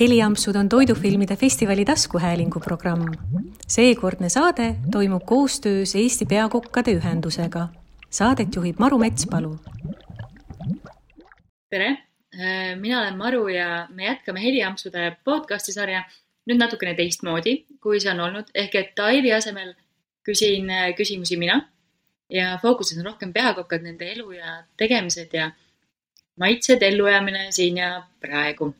heliampsud on toidufilmide festivali taskuhäälingu programm. seekordne saade toimub koostöös Eesti Peakokkade Ühendusega. Saadet juhib Maru Metspalu. tere, mina olen Maru ja me jätkame heliampsude podcasti sarja nüüd natukene teistmoodi, kui see on olnud, ehk et Aivi asemel küsin äh, küsimusi mina ja fookuses on rohkem peakokkad, nende elu ja tegemised ja maitsed, ellujäämine siin ja praegu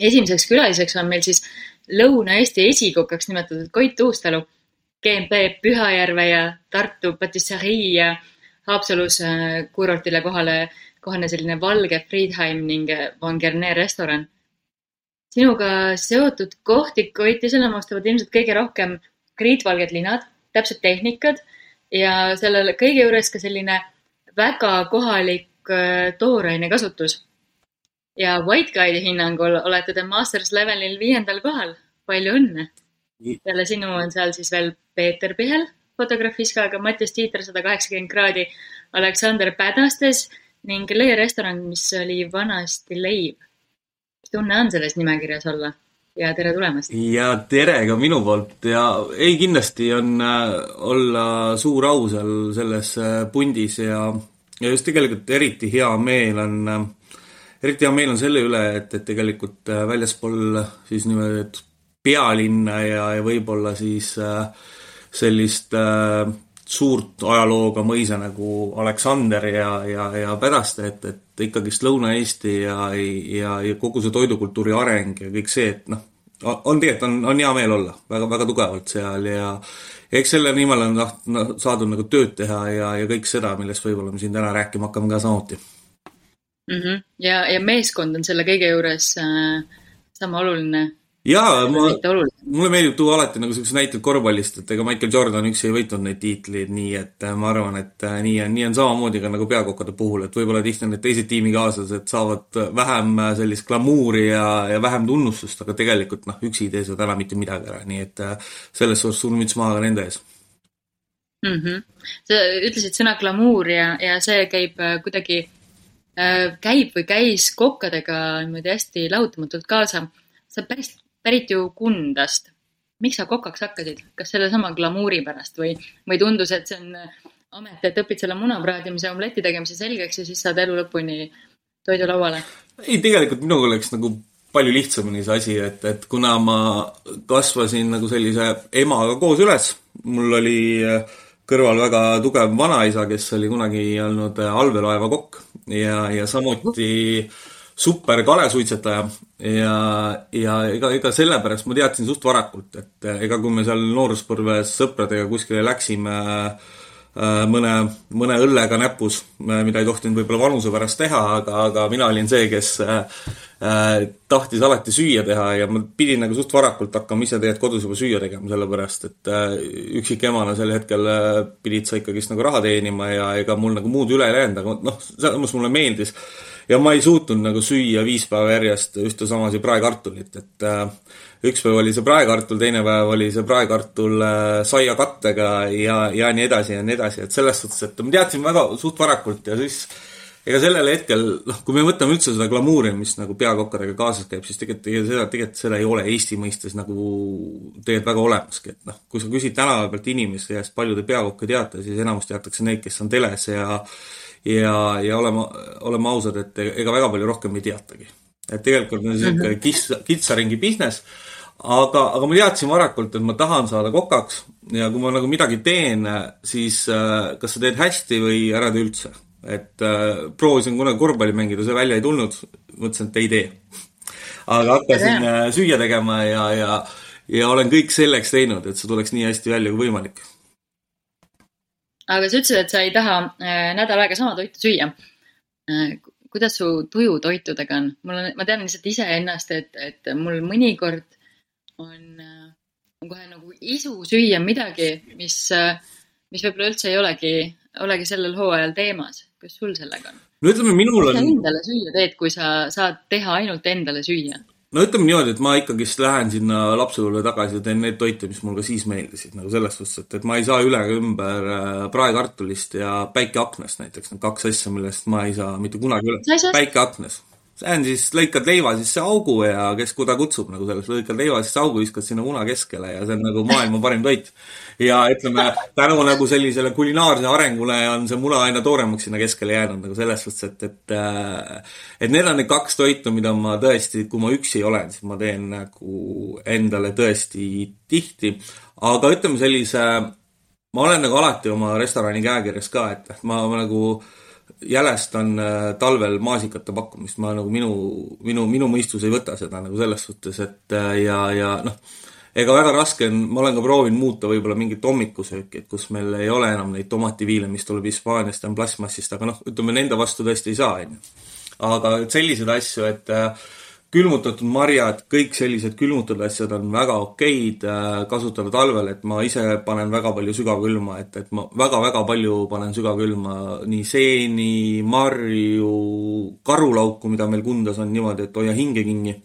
esimeseks külaliseks on meil siis Lõuna-Eesti esikokaks nimetatud Koit Uustalu, GMP Pühajärve ja Tartu patisserii ja Haapsalus äh, kuurortile kohale, kohane selline valge Friedheim ning Von Gerne restoran. sinuga seotud kohti, Koit, iseloomustavad ilmselt kõige rohkem kriitvalged linad, täpsed tehnikad ja sellele kõige juures ka selline väga kohalik äh, tooraine kasutus ja White Guide'i hinnangul olete te Masters levelil viiendal kohal. palju õnne! peale sinu on seal siis veel Peeter Pihel fotografiskaga, Mattias Tiiter sada kaheksakümmend kraadi, Aleksander Pädastes ning Leia restoran, mis oli vanasti Leiv. mis tunne on selles nimekirjas olla? ja tere tulemast! ja tere ka minu poolt ja ei, kindlasti on äh, olla suur au seal selles äh, pundis ja, ja just tegelikult eriti hea meel on äh, eriti hea meel on selle üle, et, et tegelikult äh, väljaspool siis niimoodi pealinna ja, ja võib-olla siis äh, sellist äh, suurt ajalooga mõisa nagu Aleksander ja, ja, ja Pädaste, et, et ikkagist Lõuna-Eesti ja, ja, ja kogu see toidukultuuri areng ja kõik see, et noh, on tegelikult, on, on hea meel olla väga, väga tugevalt seal ja eks selle nimel on taht-, saadud nagu tööd teha ja, ja kõik seda, millest võib-olla me siin täna rääkima hakkame ka samuti mm. -hmm. ja, ja meeskond on selle kõige juures äh, sama oluline. jaa, ma, mulle meeldib tuua alati nagu siukseid näiteid korvpallist, et ega Michael Jordan üksi ei võitnud neid tiitleid, nii et äh, ma arvan, et äh, nii on, nii on samamoodi ka nagu peakokkade puhul, et võib-olla tihti need teised tiimikaaslased saavad vähem äh, sellist glamuuri ja, ja vähem tunnustust, aga tegelikult noh, üksi ei tee seda täna mitte midagi ära, nii et selles suhtes suur müts maha ka nende ees mm. -hmm. sa ütlesid sõna glamuur ja, ja see käib kuidagi käib või käis kokkadega niimoodi hästi lahutamatult kaasa. sa päris, pärit ju Kundast. miks sa kokaks hakkasid, kas sellesama glamuuri pärast või, või tundus, et see on amet, et õpid selle muna praadimise, omleti tegemise selgeks ja siis saad elu lõpuni toidu lauale? ei, tegelikult minuga oleks nagu palju lihtsamini see asi, et, et kuna ma kasvasin nagu sellise emaga koos üles, mul oli äh, kõrval väga tugev vanaisa, kes oli kunagi olnud äh, allveelaeva kokk ja, ja samuti super kalesuitsetaja ja, ja ega, ega sellepärast ma teadsin suht varakult, et äh, ega kui me seal nooruspõlves sõpradega kuskile läksime Äh, mõne, mõne õllega näpus, äh, mida ei tohtinud võib-olla vanuse pärast teha, aga, aga mina olin see, kes tahtis alati süüa teha ja ma pidin nagu suht varakult hakkama ise tegelikult kodus juba süüa tegema, sellepärast et üksikemana sel hetkel pidid sa ikkagist nagu raha teenima ja ega mul nagu muud üle ei läinud, aga noh, mõttes mulle meeldis. ja ma ei suutnud nagu süüa viis päeva järjest ühte samasi praekartulit, et äh, üks päev oli see praekartul, teine päev oli see praekartul äh, saiakattega ja, ja nii edasi ja nii edasi, et selles suhtes, et ma teadsin väga suht varakult ja siis ega sellel hetkel, noh, kui me võtame üldse seda glamuuri, mis nagu peakokkadega kaasas käib, siis tegelikult seda, tegelikult seda ei ole Eesti mõistes nagu tegelikult väga olemaski, et noh, kui sa küsid tänava pealt inimeste käest, palju te peakokke teate, siis enamus teatakse neid, kes on teles ja ja, ja oleme, oleme ausad, et ega väga palju rohkem ei teatagi. et tegelikult on niisugune mm -hmm. kits, kitsaringi business aga, aga ma teadsin varakult, et ma tahan saada kokaks ja kui ma nagu midagi teen, siis äh, kas sa teed hästi või ära tee üldse. Et äh, proovisin kunagi korvpalli mängida, see välja ei tulnud, mõtlesin, et ei tee. aga hakkasin äh, süüa tegema ja, ja, ja olen kõik selleks teinud, et see tuleks nii hästi välja kui võimalik. aga sa ütlesid, et sa ei taha äh, nädal aega sama toitu süüa äh, kuidas su tuju toitudega on? mul on, ma tean lihtsalt iseennast, et, et mul mõnikord on, äh, on kohe nagu isu süüa midagi, mis, äh, mis võib-olla üldse ei olegi, olegi sellel hooajal teemas. Kuidas sul sellega on? no ütleme, minul on. mis sa endale süüa teed, kui sa saad teha ainult endale süüa? no ütleme niimoodi, et ma ikkagist lähen sinna lapsepõlve tagasi ja teen neid toite, mis mulle ka siis meeldisid, nagu selles suhtes, et, et ma ei saa üle ega ümber äh, praekartulist ja päikeaknast näiteks, need kaks asja, millest ma ei saa mitte kunagi üle. päikeaknas see on siis, lõikad leiva sisse augu ja kes kuda kutsub nagu selles, lõikad leiva sisse augu, viskad sinna muna keskele ja see on nagu maailma parim toit. ja ütleme, tänu nagu sellisele kulinaarse arengule on see muna aina tooremaks sinna keskele jäänud nagu selles suhtes, et, et äh, et need on need kaks toitu, mida ma tõesti, kui ma üksi olen, siis ma teen nagu endale tõesti tihti, aga ütleme sellise ma olen nagu alati oma restorani käekirjas ka, et ma, ma nagu jälestan äh, talvel maasikate pakkumist, ma nagu minu, minu, minu mõistus ei võta seda nagu selles suhtes, et äh, ja, ja noh, ega väga raske on, ma olen ka proovinud muuta võib-olla mingit hommikusööki, et kus meil ei ole enam neid tomativiile, mis tuleb Hispaaniast on plastmassist, aga noh, ütleme nende vastu tõesti ei saa, on ju. aga selliseid asju, et äh, külmutatud marjad, kõik sellised külmutatud asjad on väga okeid äh, kasutada talvel, et ma ise panen väga palju sügavkülma, et, et ma väga-väga palju panen sügavkülma nii seeni, marju, karulauku, mida meil Kundas on niimoodi, et hoia hinge kinni.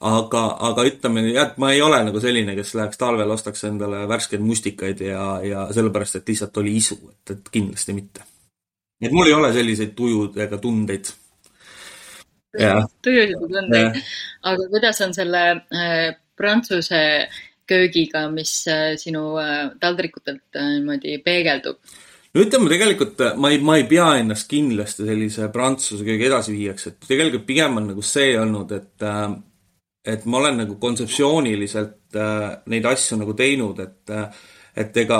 aga, aga ütleme jah, et ma ei ole nagu selline, kes läheks talvel, ostaks endale värskeid mustikaid ja, ja sellepärast, et lihtsalt oli isu, et, et kindlasti mitte. et mul ei ole selliseid tujud ega tundeid tujusid tundeid. aga kuidas on selle äh, prantsuse köögiga, mis äh, sinu äh, taldrikutelt äh, niimoodi peegeldub? no ütleme tegelikult, äh, ma ei, ma ei pea ennast kindlasti sellise prantsuse köögi edasiviijaks, et tegelikult pigem on nagu see olnud, et äh, et ma olen nagu kontseptsiooniliselt neid asju nagu teinud, et et ega,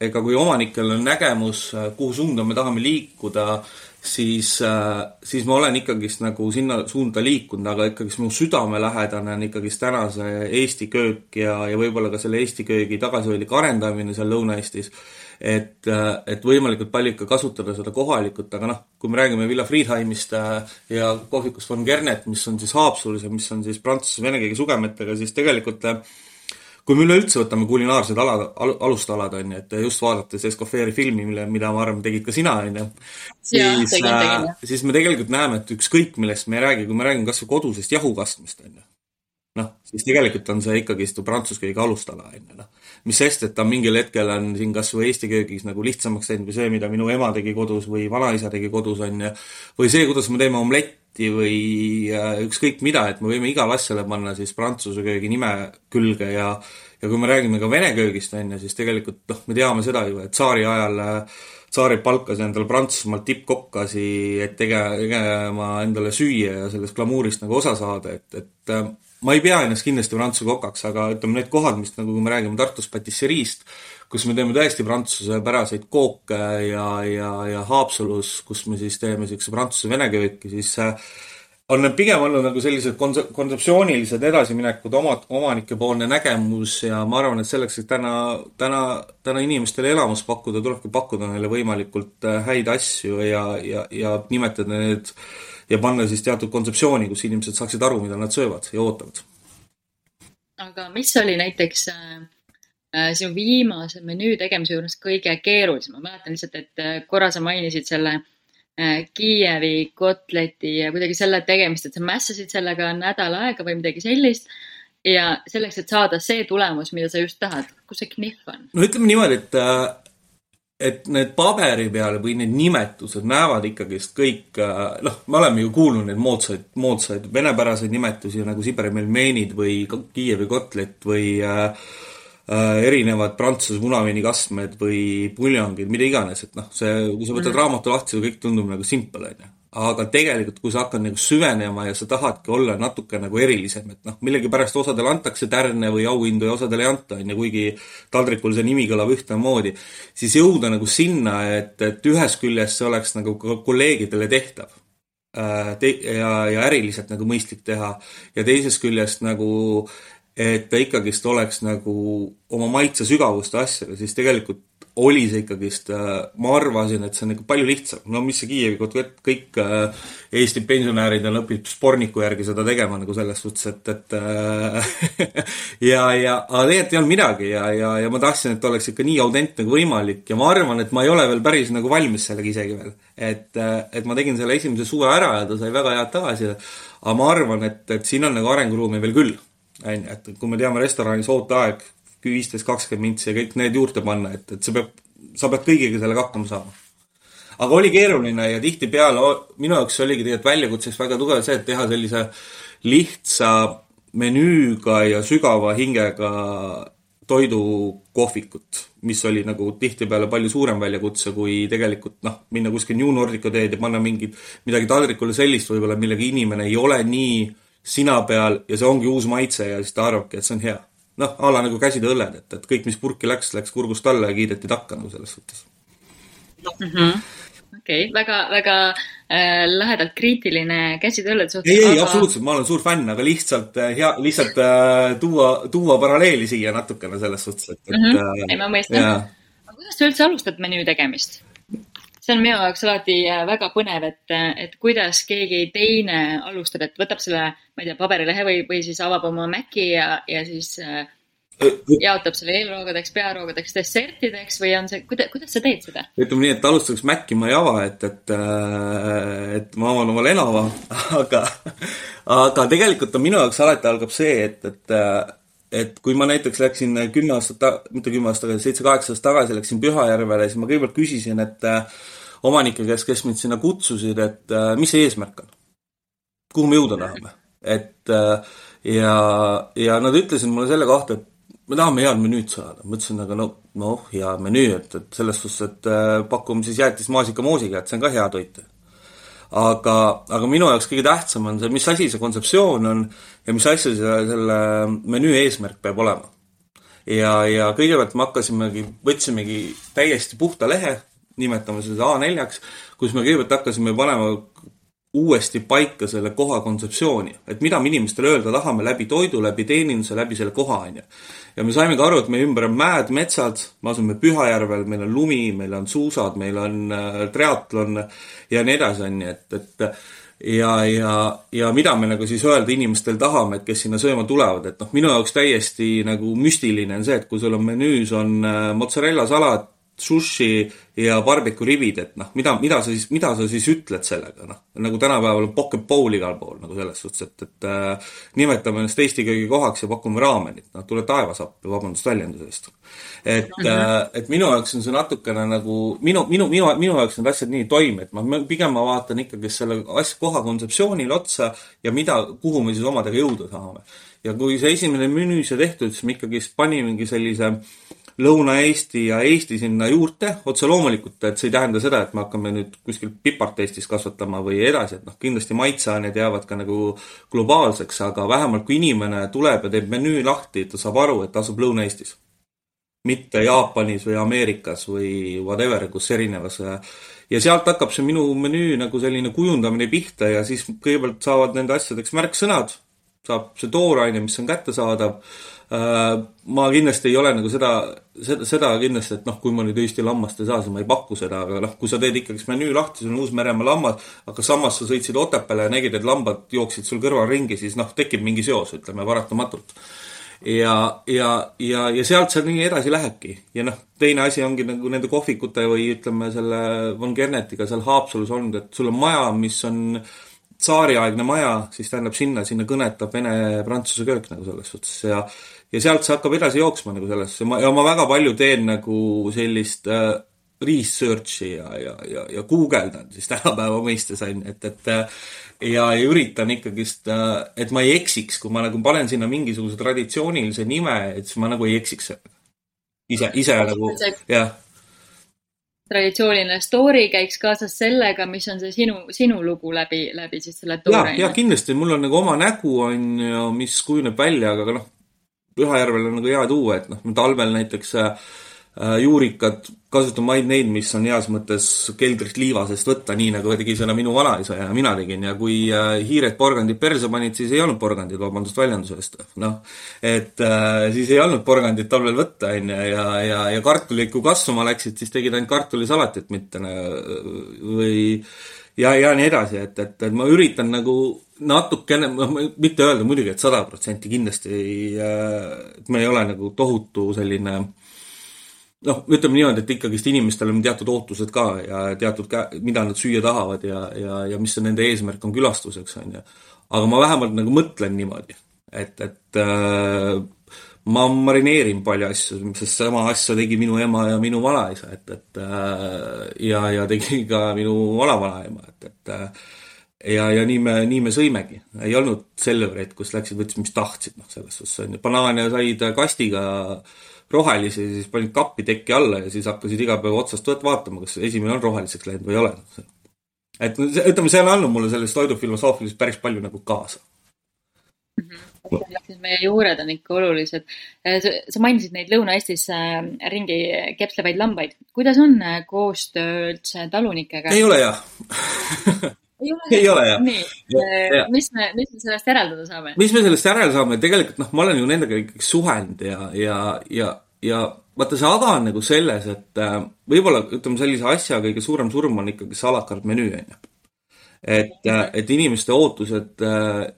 ega kui omanikel on nägemus, kuhu suunda me tahame liikuda, siis, äh, siis ma olen ikkagist nagu sinna suunda liikunud, aga ikkagist mu südamelähedane on ikkagist täna see Eesti köök ja, ja võib-olla ka selle Eesti köögi tagasihoidlik arendamine seal Lõuna-Eestis. et, äh, et võimalikult palju ikka kasutada seda kohalikult, aga noh, kui me räägime Villa Friedheimist äh, ja kohvikust von Gernet, mis on siis Haapsalus ja mis on siis prantsuse-vene keegi sugemetega, siis tegelikult äh, kui me üleüldse võtame kulinaarsed alad al,, alustalad, on ju, et just vaadates Escofferi filmi, mille, mida ma arvan, tegid ka sina, on ju, siis, äh, siis me tegelikult näeme, et ükskõik millest me ei räägi, kui me räägime kas või kodusest jahu kastmist, on ju, noh, siis tegelikult on see ikkagist ju prantsuse köögi alustala, on ju, noh. mis sest, et ta mingil hetkel on siin kas või Eesti köögis nagu lihtsamaks teinud või see, mida minu ema tegi kodus või vanaisa tegi kodus, on ju, või see, kuidas me teeme omletti või äh, ükskõik mida, et me võime igale asjale panna siis prantsuse köögi nime külge ja ja kui me räägime ka vene köögist, on ju, siis tegelikult noh, me teame seda ju, et tsaari ajal tsaarid palkas endale Prantsusmaalt tippkokkasi, et tege-, tegema endale süüa ja sellest glamuurist nagu osa saada, et, et ma ei pea ennast kindlasti prantsuse kokaks, aga ütleme, need kohad, mis nagu, kui me räägime Tartus patisseriist, kus me teeme tõesti prantsusepäraseid kooke ja, ja, ja Haapsalus, kus me siis teeme niisuguse prantsuse-vene kööki, siis äh, on need pigem olnud nagu sellised konse-, kontseptsioonilised edasiminekud, oma, omanikepoolne nägemus ja ma arvan, et selleks, et täna, täna, täna inimestele elamust pakkuda, tulebki pakkuda neile võimalikult äh, häid asju ja, ja, ja nimetada need ja panna siis teatud kontseptsiooni, kus inimesed saaksid aru, mida nad söövad ja ootavad. aga mis oli näiteks äh, äh sinu viimase menüü tegemise juures kõige keerulisem, ma mäletan lihtsalt, et äh, korra sa mainisid selle äh, Kiievi kotleti ja kuidagi selle tegemist, et sa mässasid sellega nädal aega või midagi sellist. ja selleks, et saada see tulemus, mida sa just tahad, kus see knihv on? no ütleme niimoodi, et äh, et need paberi peal või need nimetused näevad ikkagist kõik, äh, noh, me oleme ju kuulnud neid moodsaid, moodsaid venepäraseid nimetusi nagu Siberi melmeenid või Kiievi kotlet või äh, Äh, erinevad Prantsuse punaveinikastmed või puljongid, mida iganes, et noh, see, kui sa võtad mm. raamatu lahti, see kõik tundub nagu simpel, on ju. Aga tegelikult, kui sa hakkad nagu süvenema ja sa tahadki olla natuke nagu erilisem, et noh, millegipärast osadele antakse tärne või auhindu ja osadele ei anta, on ju, kuigi taldrikul see nimi kõlab ühtemoodi, siis jõuda nagu sinna, et, et ühest küljest see oleks nagu ka kolleegidele tehtav äh, te- ja, ja äriliselt nagu mõistlik teha. Ja teisest küljest nagu et ta ikkagist oleks nagu oma maitse sügavuste asjadega, siis tegelikult oli see ikkagist, äh, ma arvasin, et see on ikka palju lihtsam, no mis see Kiievi kotlett, kõik äh, Eesti pensionärid on õppinud sporniku järgi seda tegema nagu selles suhtes, et, et äh, ja, ja, aga tegelikult ei olnud midagi ja, ja, ja ma tahtsin, et oleks ikka nii autentne kui võimalik ja ma arvan, et ma ei ole veel päris nagu valmis sellega isegi veel. et, et ma tegin selle esimese suve ära ja ta sai väga head tagasisidet, aga ma arvan, et, et siin on nagu arenguruumi veel küll on ju, et kui me teame restoranis ooteaeg viisteist, kakskümmend mintsi ja kõik need juurde panna, et, et see peab, sa pead kõigiga sellega hakkama saama. aga oli keeruline ja tihtipeale minu jaoks oligi tegelikult väljakutseks väga tugev see, et teha sellise lihtsa menüüga ja sügava hingega toidukohvikut, mis oli nagu tihtipeale palju suurem väljakutse kui tegelikult noh, minna kuskil New Nordica teed ja panna mingit, midagi taldrikule sellist võib-olla, millega inimene ei ole nii sina peal ja see ongi uus maitse ja siis ta arvabki, et see on hea. Noh, a la nagu käsitööõlled, et, et kõik, mis purki läks, läks kurgust alla ja kiideti takka nagu selles suhtes. -hmm okei väga, väga äh, lahedalt kriitiline käsitööle suhtes. ei, ei aga..., absoluutselt, ma olen suur fänn, aga lihtsalt äh, hea, lihtsalt äh, tuua, tuua paralleeli siia natukene selles suhtes, et, et mm. -hmm. ei, ma mõistan. aga kuidas sa üldse alustad menüü tegemist? See on minu jaoks alati äh, väga põnev, et, et kuidas keegi teine alustab, et võtab selle, ma ei tea, paberilehe või, või siis avab oma Maci ja, ja siis äh, jaotab selle eelroogadeks, pearoogadeks, dessertideks või on see, kuidas, kuidas sa teed seda? ütleme nii, et alustuseks Maci ma ei ava, et, et, äh, et ma avan oma Lenovo, aga, aga tegelikult on minu jaoks alati algab see, et, et äh, et kui ma näiteks läksin kümme aastat, mitte kümme aastat tagasi, seitse-kaheksa aastat tagasi läksin Pühajärvele, siis ma kõigepealt küsisin, et äh, omanike käest, kes mind sinna kutsusid, et mis see eesmärk on? kuhu me jõuda tahame? et ja, ja nad ütlesid mulle selle kohta, et me tahame head menüüd saada, ma ütlesin, aga no, noh, hea menüü, et, et selles suhtes, et äh, pakume siis jäätist maasikamoosiga, et see on ka hea toit. Aga, aga minu jaoks kõige tähtsam on see, mis asi see kontseptsioon on ja mis asja see, selle menüü eesmärk peab olema. ja, ja kõigepealt me hakkasimegi, võtsimegi täiesti puhta lehe, nimetame seda A4-ks, kus me kõigepealt hakkasime panema uuesti paika selle koha kontseptsiooni, et mida me inimestele öelda tahame läbi toidu, läbi teeninduse, läbi selle koha, on ju. Ja me saimegi aru, et meie ümber on mäed, metsad, me asume Pühajärvel, meil on lumi, meil on suusad, meil on äh, triatlon ja nii edasi, on ju, et, et ja, ja, ja mida me nagu siis öelda inimestele tahame, et kes sinna sööma tulevad, et noh, minu jaoks täiesti nagu müstiline on see, et kui sul on menüüs on äh, mozzarella salat, sushi ja barbeque ribid, et noh, mida, mida sa siis, mida sa siis ütled sellega, noh. nagu tänapäeval on pocket bowl igal pool nagu selles suhtes, et, et äh, nimetame ennast Eesti köögikohaks ja pakume raamenit, noh, tule taevas appi, vabandust väljenduse eest. et mm, -hmm. äh, et minu jaoks on see natukene nagu, minu, minu, minu, minu jaoks need asjad nii ei toimi, et ma pigem ma vaatan ikkagi selle asja, koha kontseptsioonile otsa ja mida, kuhu me siis omadega jõuda tahame. ja kui see esimene menüü sai tehtud, siis me ikkagi panimegi sellise äh, Lõuna-Eesti ja Eesti sinna juurde, otse loomulikult, et see ei tähenda seda, et me hakkame nüüd kuskil pipart Eestis kasvatama või edasi, et noh, kindlasti maitseained jäävad ka nagu globaalseks, aga vähemalt kui inimene tuleb ja teeb menüü lahti, ta saab aru, et ta asub Lõuna-Eestis. mitte Jaapanis või Ameerikas või whatever, kus erinevas ja sealt hakkab see minu menüü nagu selline kujundamine pihta ja siis kõigepealt saavad nende asjadeks märksõnad, saab see tooraine, mis on kättesaadav ma kindlasti ei ole nagu seda, seda, seda kindlasti, et noh, kui ma nüüd Eesti lammast ei saa, siis ma ei paku seda, aga noh, kui sa teed ikkagi menüü lahti, sul on Uus-Meremaa lammas, aga samas sa sõitsid Otepääle ja nägid, et lambad jooksid sul kõrval ringi, siis noh, tekib mingi seos, ütleme paratamatult. ja, ja, ja, ja sealt see nii edasi lähebki. ja noh, teine asi ongi nagu nende kohvikute või ütleme, selle Von Gernetiga seal Haapsalus olnud, et sul on maja, mis on tsaariaegne maja, siis tähendab sinna, sinna kõnetab vene-prantsuse köök nagu selles suhtes ja ja sealt see hakkab edasi jooksma nagu sellesse, ma, ja ma väga palju teen nagu sellist äh, research'i ja, ja, ja, ja guugeldan siis tänapäeva mõistes on ju, et, et äh, ja, üritan ikkagist, äh, et ma ei eksiks, kui ma nagu panen sinna mingisuguse traditsioonilise nime, et siis ma nagu ei eksiks ise, ise nagu, jah. traditsiooniline story käiks kaasas sellega, mis on see sinu, sinu lugu läbi, läbi siis selle tooraine. ja, ja kindlasti. Mul on nagu oma nägu on ju, mis kujuneb välja, aga noh, Pühajärvel on nagu hea tuua, et noh, talvel näiteks äh, juurikad, kasutame ainult neid, mis on heas mõttes keldrist liiva seest võtta, nii nagu tegi seda minu vanaisa ja mina tegin ja kui äh, hiired porgandid perse panid, siis ei olnud porgandid, vabandust väljenduse eest. noh, et äh, siis ei olnud porgandit talvel võtta, on ju, ja, ja, ja kartulid, kui kasvama läksid, siis tegid ainult kartulisalatit, mitte või ja, ja nii edasi, et, et, et ma üritan nagu natukene, noh, mitte öelda muidugi, et sada protsenti kindlasti ei, äh, et me ei ole nagu tohutu selline noh, ütleme niimoodi, et ikkagist inimestel on teatud ootused ka ja teatud, mida nad süüa tahavad ja, ja, ja mis see nende eesmärk on külastuseks, on ju. aga ma vähemalt nagu mõtlen niimoodi, et, et äh, ma marineerin palju asju, sest sama asja tegi minu ema ja minu vanaisa, et, et äh, ja, ja tegi ka minu vanavanaema, et, et äh, ja, ja nii me, nii me sõimegi. ei olnud Selverit, kus läksid, võtsid, mis tahtsid, noh, selles suhtes on ju. banaane said kastiga rohelisi, siis panid kappi teki alla ja siis hakkasid iga päev otsast vaatama, kas esimene on roheliseks läinud või ei ole. et ütleme, see on andnud mulle sellest toidufilosoofilisest päris palju nagu kaasa mm. -hmm siis meie juured on ikka olulised. sa mainisid neid Lõuna-Eestis äh, ringi kepslevaid lambaid. kuidas on äh, koostöö üldse talunikega? ei ole hea ei ole, ei ole jah. nii, äh, mis me, mis me sellest järeldada saame? mis me sellest järeldada saame, tegelikult noh, ma olen ju nendega ikkagi suhelnud ja, ja, ja, ja vaata, see aga on nagu selles, et äh, võib-olla ütleme, sellise asja kõige suurem surm on ikkagi see alakart menüü, on ju. et, äh, et inimeste ootused,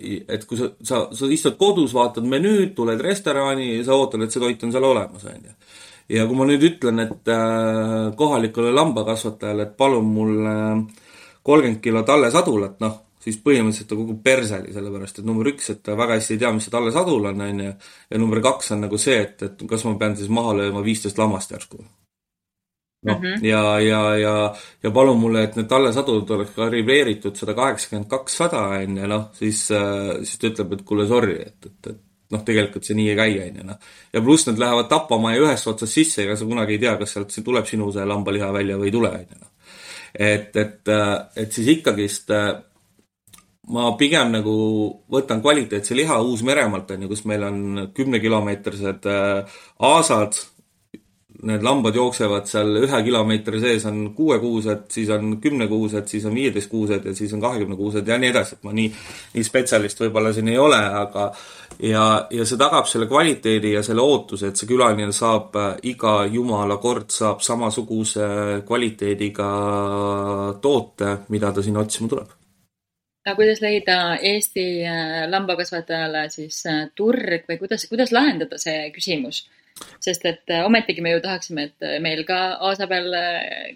et kui sa, sa, sa istud kodus, vaatad menüüd, tuled restorani ja sa ootad, et see toit on seal olemas, on ju ja kui ma nüüd ütlen, et äh, kohalikule lambakasvatajale, et palun mulle äh, kolmkümmend kilo tallesadulat, noh, siis põhimõtteliselt ta kukub perseli, sellepärast et number üks, et ta väga hästi ei tea, mis see tallesadul on, on ju, ja number kaks on nagu see, et, et kas ma pean siis maha lööma viisteist lammast järsku. noh mm -hmm. ja, ja, ja, ja palun mulle, et need tallesadud oleks kalibeeritud sada kaheksakümmend kakssada, on ju, noh, siis, siis ta ütleb, et kuule, sorry, et, et, et noh, tegelikult see nii ei käi, on ju, noh. ja pluss nad lähevad tapamaja ühest otsast sisse, ega sa kunagi ei tea, kas sealt tuleb sinu see lambaliha välja või ei tule, on ju, noh et, et, et siis ikkagist ma pigem nagu võtan kvaliteetse liha Uus-Meremaalt, on ju, kus meil on kümnekilomeetrised äh, aasad, need lambad jooksevad seal ühe kilomeetri sees on kuuekuused, siis on kümnekuused, siis on viieteistkuused ja siis on kahekümnekuused ja nii edasi, et ma nii, nii spetsialist võib-olla siin ei ole, aga ja, ja see tagab selle kvaliteedi ja selle ootuse, et see külaline saab äh, iga jumala kord saab samasuguse kvaliteediga toote, mida ta sinna otsima tuleb. aga kuidas leida Eesti äh, lambakasvatajale siis äh, turg või kuidas, kuidas lahendada see küsimus? Sest et ometigi me ju tahaksime, et meil ka aasa peal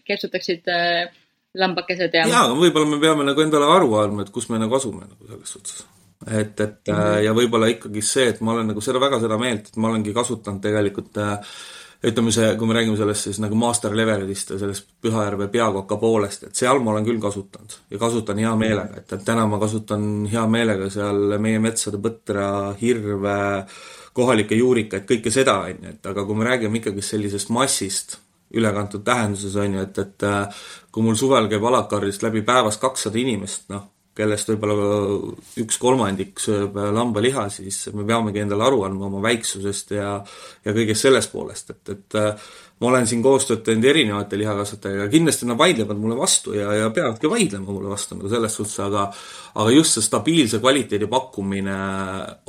kepsutaksid lambakesed ja. jaa, aga võib-olla me peame nagu endale aru andma, et kus me nagu asume nagu selles suhtes et, et mm -hmm. ja võib-olla ikkagi see, et ma olen nagu seda, väga seda meelt, et ma olengi kasutanud tegelikult äh, ütleme see, kui me räägime sellest siis nagu master levelist ja sellest Pühajärve peakoka poolest, et seal ma olen küll kasutanud ja kasutan hea meelega, et, et täna ma kasutan hea meelega seal meie metsade põtra, hirve, kohalikke juurikaid, kõike seda, on ju, et aga kui me räägime ikkagi sellisest massist, ülekantud tähenduses, on ju, et, et äh, kui mul suvel käib Alakarist läbi päevas kakssada inimest, noh, kellest võib-olla üks kolmandik sööb lambaliha, siis me peamegi endale aru andma oma väiksusest ja, ja kõigest sellest poolest, et, et äh, ma olen siin koostööd teinud erinevate lihakasvatajatega, kindlasti nad vaidlevad mulle vastu ja, ja peavadki vaidlema mulle vastu nagu selles suhtes, aga aga just see stabiilse kvaliteedi pakkumine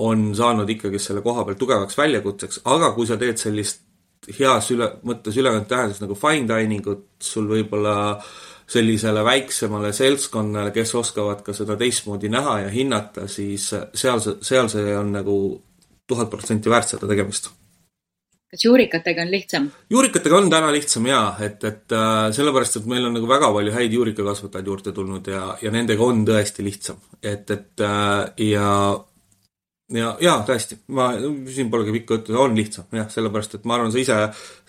on saanud ikkagi selle koha peal tugevaks väljakutseks, aga kui sa teed sellist heas üle, mõttes ülekandnud tähenduses nagu fine dining ut, sul võib-olla sellisele väiksemale seltskonnale, kes oskavad ka seda teistmoodi näha ja hinnata, siis seal seal see on nagu tuhat protsenti väärt seda tegemist. Kas juurikatega on lihtsam? juurikatega on täna lihtsam jaa, et, et äh, sellepärast, et meil on nagu väga palju häid juurikakasvatajaid juurde tulnud ja, ja nendega on tõesti lihtsam. et, et äh, ja ja, ja tõesti, ma, siin polegi pikka juttu, on lihtsam jah, sellepärast et ma arvan, sa ise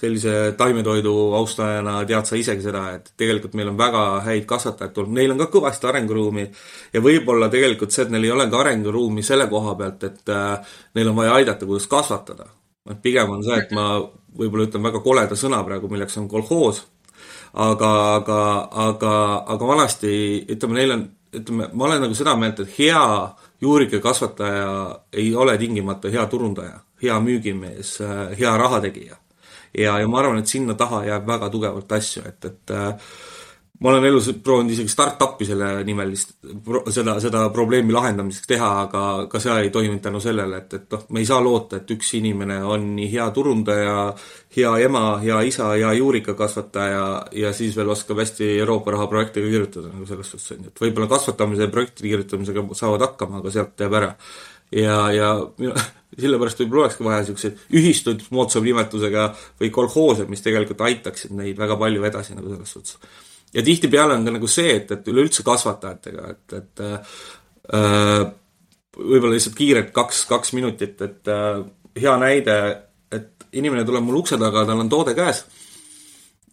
sellise taimetoidu austajana tead sa isegi seda, et tegelikult meil on väga häid kasvatajaid tulnud, neil on ka kõvasti arenguruumi ja võib-olla tegelikult see, et neil ei ole ka arenguruumi selle koha pealt, et äh, neil on vaja aidata, kuidas kasvatada. Et pigem on see, et ma võib-olla ütlen väga koleda sõna praegu, milleks on kolhoos, aga, aga, aga, aga vanasti ütleme, neil on, ütleme, ma olen nagu seda meelt, et hea juurikakasvataja ei ole tingimata hea turundaja, hea müügimees, hea rahategija. ja, ja ma arvan, et sinna taha jääb väga tugevalt asju, et, et äh, ma olen elus proovinud isegi startup'i selle nimelist, seda, seda probleemi lahendamiseks teha, aga ka see ei toiminud tänu sellele, et, et noh, me ei saa loota, et üks inimene on nii hea turundaja, hea ema, hea isa, hea juurikakasvataja ja siis veel oskab hästi Euroopa raha projekte ka kirjutada, nagu selles suhtes on ju, et võib-olla kasvatamise ja projektide kirjutamisega saavad hakkama, aga sealt jääb ära. ja, ja sellepärast võib-olla olekski vaja niisuguseid ühistuid moodsam nimetusega või kolhoose, mis tegelikult aitaksid neid väga palju edasi nagu selles suhtes ja tihtipeale on ka nagu see, et, et üleüldse kasvatajatega, et, et äh, võib-olla lihtsalt kiirelt kaks, kaks minutit, et äh, hea näide, et inimene tuleb mul ukse taga, tal on toode käes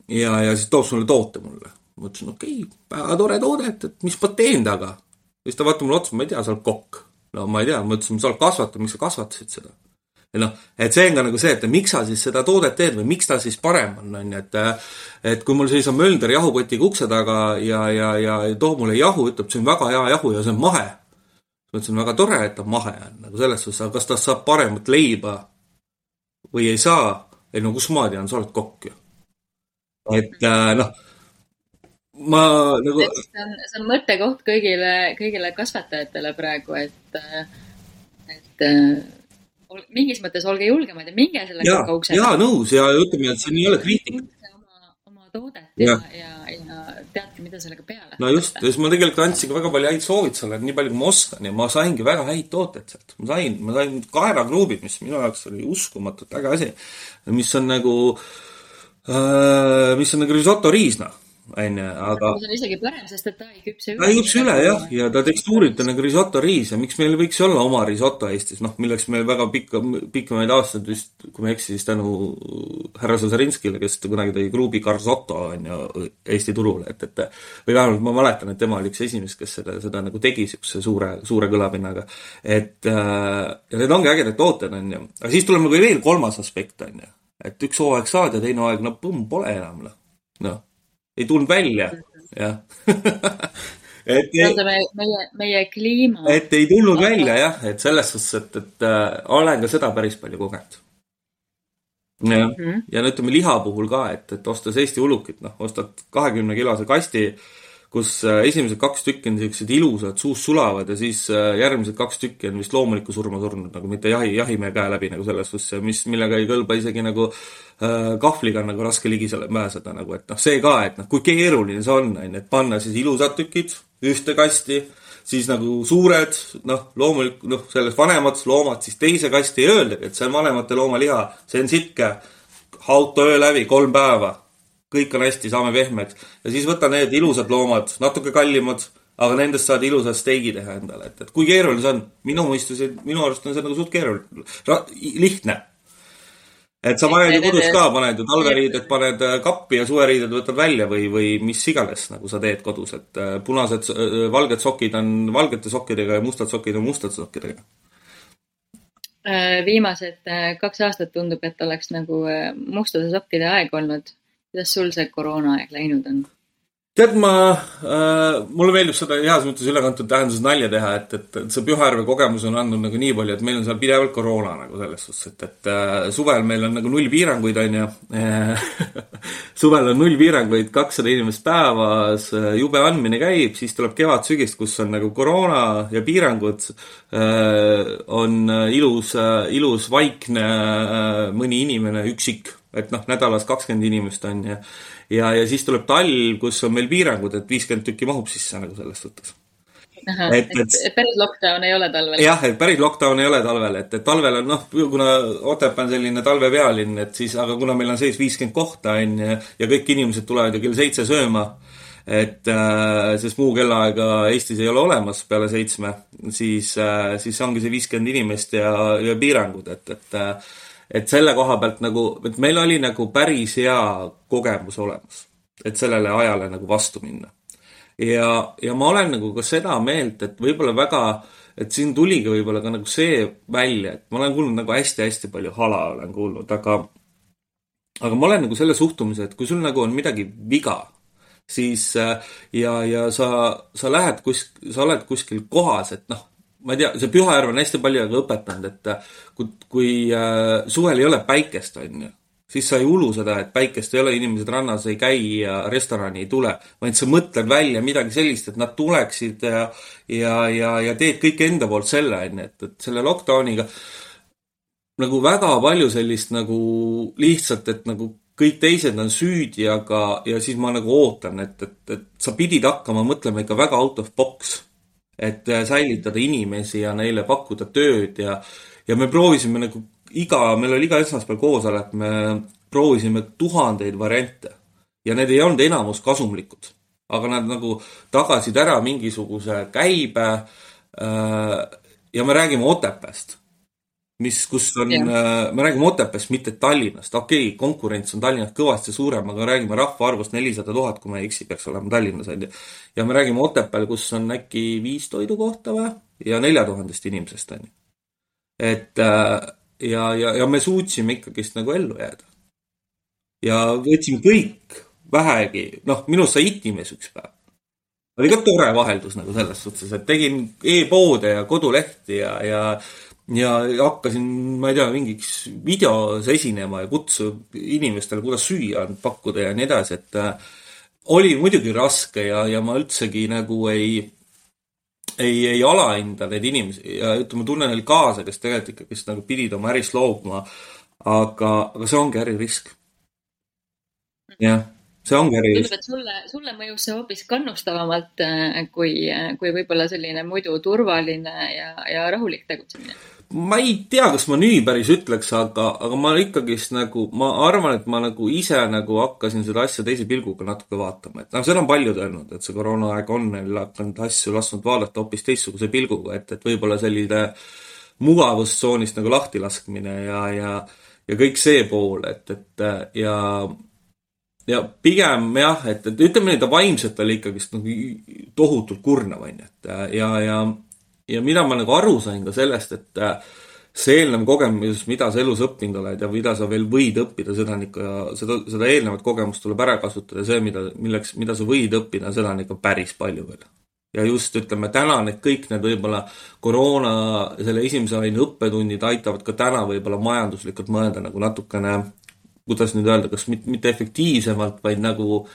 ja, ja siis toob sulle toote mulle. ma ütlesin, okei okay,, väga tore toode, et, et mis ma teen taga. siis ta vaatab mulle otsa, ma ei tea, sa oled kokk. no ma ei tea, ma ütlesin, sa oled kasvataja, miks sa kasvatasid seda? Ja noh, et see on ka nagu see, et miks sa siis seda toodet teed või miks ta siis parem on, on ju, et et kui mul seisab mölder jahukotiga ukse taga ja, ja, ja toob mulle jahu, ütleb, see on väga hea jahu ja see on mahe. ma ütlesin, väga tore, et ta mahe on, nagu selles suhtes, aga kas tast saab paremat leiba või ei saa? ei no kus ma tean, sa oled kokk ju. et äh, noh, ma nagu. see on, see on mõttekoht kõigile, kõigile kasvatajatele praegu, et, et mingis mõttes olge julgemad ja minge selle kaukaukse. jaa, nõus ja ütleme, et siin ei ole kriitika. oma, oma toodet ja, ja, ja, ja teadke, mida sellega peale. no just, siis ma tegelikult andsin ka väga palju häid soovitusi, nii palju kui ma oskan ja ma saingi väga häid tooteid sealt. ma sain, ma sain kaerakruubid, mis minu jaoks oli uskumatult äge asi. mis on nagu äh,, mis on nagu risotto riis, noh onju, aga. see on isegi parem, sest et ta ei küpse üle. ta ei küpse üle jah, ja ta tekstuurilt on nagu risotto riis ja miks meil võiks olla oma risotto Eestis, noh, milleks me väga pikka, pikemaid aastaid vist, kui ma ei eksi, siis tänu härra Zazarinskile, kes kunagi tõi Kruubi Garzotto onju Eesti turule, et, et või vähemalt ma mäletan, et tema oli üks esimest, kes seda, seda nagu tegi siukse suure, suure kõlapinnaga. et äh, ja need ongi ägedad tooted onju, aga siis tuleb nagu veel kolmas aspekt onju, et üks hooaeg saad ja teine hooaeg, no põmm, pole enam noh, noh ei tulnud välja, jah et ei, meie, meie, kliima. et ei tulnud Aga... välja jah, et selles suhtes, et, et äh, olen ka seda päris palju kogenud. jah mm -hmm., ja no ütleme liha puhul ka, et, et ostes Eesti ulukit, noh, ostad kahekümne kilose kasti äh, kus äh, esimesed kaks tükki on niisugused ilusad, suust sulavad ja siis äh, järgmised kaks tükki on vist loomulikku surma surnud, nagu mitte jahi, jahimehe käe läbi nagu selles suhtes, mis, millega ei kõlba isegi nagu äh, kahvliga on nagu raske ligi selle pääseda nagu, et noh, see ka, et noh, kui keeruline see on, on ju, et panna siis ilusad tükid ühte kasti, siis nagu suured, noh, loomulikult, noh, selles vanemad loomad siis teise kasti ei öeldagi, et see on vanemate loomaliha, see on sitke, auto öö läbi, kolm päeva kõik on hästi, saame pehmed. ja siis võta need ilusad loomad, natuke kallimad, aga nendest saad ilusa steigi teha endale, et, et kui keeruline see on. minu mõistus, minu arust on see nagu suht keeruline, lihtne. et sa paned ju kodus ka, paned ju talveriided, paned äh, kappi ja suveriided võtad välja või, või mis iganes nagu sa teed kodus, et äh, punased, äh, valged sokid on valgete sokkidega ja mustad sokid on mustate sokkidega viimased kaks aastat tundub, et oleks nagu mustade sokkide aeg olnud kuidas sul see koroonaaeg läinud on? tead, ma äh,, mulle meeldib seda heas mõttes ülekantud tähenduses nalja teha, et, et, see Pühajärve kogemus on andnud nagu nii palju, et meil on seal pidevalt koroona nagu selles suhtes, et, et äh, suvel meil on nagu null piiranguid, on ju suvel on null piiranguid, kakssada inimest päevas, äh, jube andmine käib, siis tuleb kevad-sügis, kus on nagu koroona ja piirangud äh,, on äh, ilus äh,, ilus vaikne äh, mõni inimene, üksik et noh, nädalas kakskümmend inimest on ja ja, ja siis tuleb talv, kus on meil piirangud, et viiskümmend tükki mahub sisse nagu selles suhtes. et, et, et päris lockdown ei ole talvel. jah, et päris lockdown ei ole talvel, et, et talvel on noh, kuna Otepää on selline talvepealinn, et siis, aga kuna meil on sees viiskümmend kohta on ju ja kõik inimesed tulevad ju kell seitse sööma, et äh, sest muu kellaaega Eestis ei ole olemas peale seitsme, siis äh,, siis ongi see viiskümmend inimest ja, ja piirangud, et, et äh, et selle koha pealt nagu, et meil oli nagu päris hea kogemus olemas, et sellele ajale nagu vastu minna. ja, ja ma olen nagu ka seda meelt, et võib-olla väga, et siin tuligi võib-olla ka nagu see välja, et ma olen kuulnud nagu hästi-hästi palju hala olen kuulnud, aga aga ma olen nagu selle suhtumise, et kui sul nagu on midagi viga, siis ja, ja sa, sa lähed kus, sa oled kuskil kohas, et noh, ma ei tea, see Pühajärv on hästi palju ka õpetanud, et äh, kui, kui äh, suvel ei ole päikest, on ju, siis sa ei ulu seda, et päikest ei ole, inimesed rannas ei käi ja restorani ei tule, vaid sa mõtled välja midagi sellist, et nad tuleksid ja, ja, ja, ja teed kõik enda poolt selle, on ju, et, et selle lockdowniga nagu väga palju sellist nagu lihtsalt, et nagu kõik teised on süüdi, aga, ja siis ma nagu ootan, et, et, et sa pidid hakkama mõtlema ikka väga out of box et äh, säilitada inimesi ja neile pakkuda tööd ja, ja me proovisime nagu iga, meil oli iga esmaspäev koosolek, me proovisime tuhandeid variante. Ja need ei olnud enamus kasumlikud, aga nad nagu tagasid ära mingisuguse käibe äh, ja me räägime Otepääst mis, kus on, äh, me räägime Otepääst, mitte Tallinnast. okei okay,, konkurents on Tallinnas kõvasti suurem, aga räägime rahvaarvust nelisada tuhat, kui ma ei eksi, peaks olema Tallinnas, on ju. ja me räägime Otepääl, kus on äkki viis toidukohta või, ja nelja tuhandest inimesest, on ju. et äh, ja, ja, ja me suutsime ikkagist nagu ellu jääda. ja võtsime kõik vähegi, noh, minust sai itimees üks päev oli ka tore vaheldus nagu selles suhtes, et tegin e-poode ja kodulehti ja, ja ja hakkasin, ma ei tea, mingiks videos esinema ja kutsu inimestele, kuidas süüa pakkuda ja nii edasi, et äh, oli muidugi raske ja, ja ma üldsegi nagu ei, ei, ei alahinda neid inimesi ja ütleme, tunnen neil kaasa, kes tegelikult ikkagist nagu pidid oma ärist loobuma. aga, aga see ongi äririsk. jah see ongi äri. tundub, et sulle, sulle mõjus see hoopis kannustavamalt äh, kui, kui võib-olla selline muidu turvaline ja, ja rahulik tegutsemine ma ei tea, kas ma nii päris ütleks, aga, aga ma ikkagist nagu, ma arvan, et ma nagu ise nagu hakkasin seda asja teise pilguga natuke vaatama, et noh, seda on paljud öelnud, et see koroonaaeg on neil hakanud asju lasknud vaadata hoopis teistsuguse pilguga, et, et võib-olla selline mugavustsoonist nagu lahtilaskmine ja, ja, ja kõik see pool, et, et ja ja pigem jah, et, et ütleme nii, ta vaimselt oli ikkagist nagu tohutult kurnav, on ju, et ja, ja ja mida ma nagu aru sain ka sellest, et äh, see eelnev kogemus, mida sa elus õppinud oled ja mida sa veel võid õppida, seda on ikka, seda, seda eelnevat kogemust tuleb ära kasutada ja see, mida, milleks, mida sa võid õppida, seda on ikka päris palju veel. ja just ütleme, täna need kõik need võib-olla koroona, selle esimese aine õppetunnid aitavad ka täna võib-olla majanduslikult mõelda nagu natukene, kuidas nüüd öelda, kas mitte efektiivsemalt, vaid nagu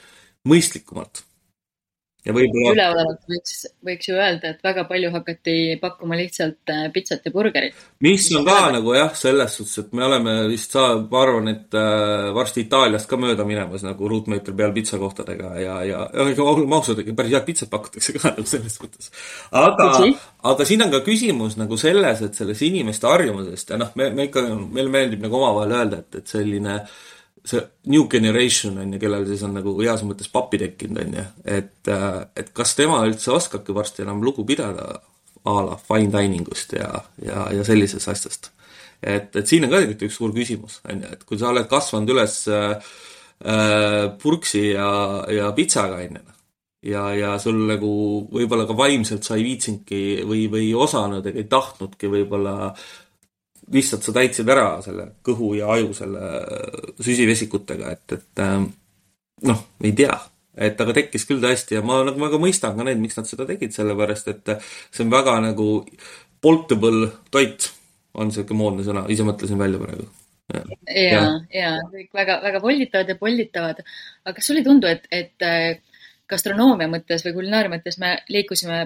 mõistlikumalt ja võib-olla. üleolevalt võiks, võiks ju öelda, et väga palju hakati pakkuma lihtsalt äh, pitsat ja burgerit. mis on ka öelda. nagu jah, selles suhtes, et me oleme vist, ma arvan, et äh, varsti Itaaliast ka mööda minemas nagu ruutmeetri peal pitsakohtadega ja, ja, ja olgem ausad, ikka päris head pitsat pakutakse ka nagu selles mõttes. aga, aga siin on ka küsimus nagu selles, et selles inimeste harjumusest ja noh, me, me ikka, meile meeldib nagu omavahel öelda, et, et selline äh, see new generation on ju, kellel siis on nagu heas mõttes pappi tekkinud, on ju, et, äh, et kas tema üldse oskabki varsti enam lugu pidada a la fine dining ust ja, ja, ja sellisest asjast. et, et siin on ka tegelikult üks suur küsimus, on ju, et kui sa oled kasvanud üles äh, äh, purksi ja, ja pitsaga, on ju, ja, ja sul nagu võib-olla ka vaimselt sa ei viitsinudki või, või ei osanud ega ei tahtnudki võib-olla lihtsalt sa täitsid ära selle kõhu ja aju selle süsivesikutega, et, et ähm, noh, ei tea, et aga tekkis küll tõesti ja ma nagu väga mõistan ka neid, miks nad seda tegid, sellepärast et see on väga nagu portable toit, on sihuke moodne sõna, ise mõtlesin välja praegu. ja, ja, ja kõik väga, väga volditavad ja polditavad. aga kas sulle ei tundu, et, et äh, gastronoomia mõttes või kulinaaria mõttes me liikusime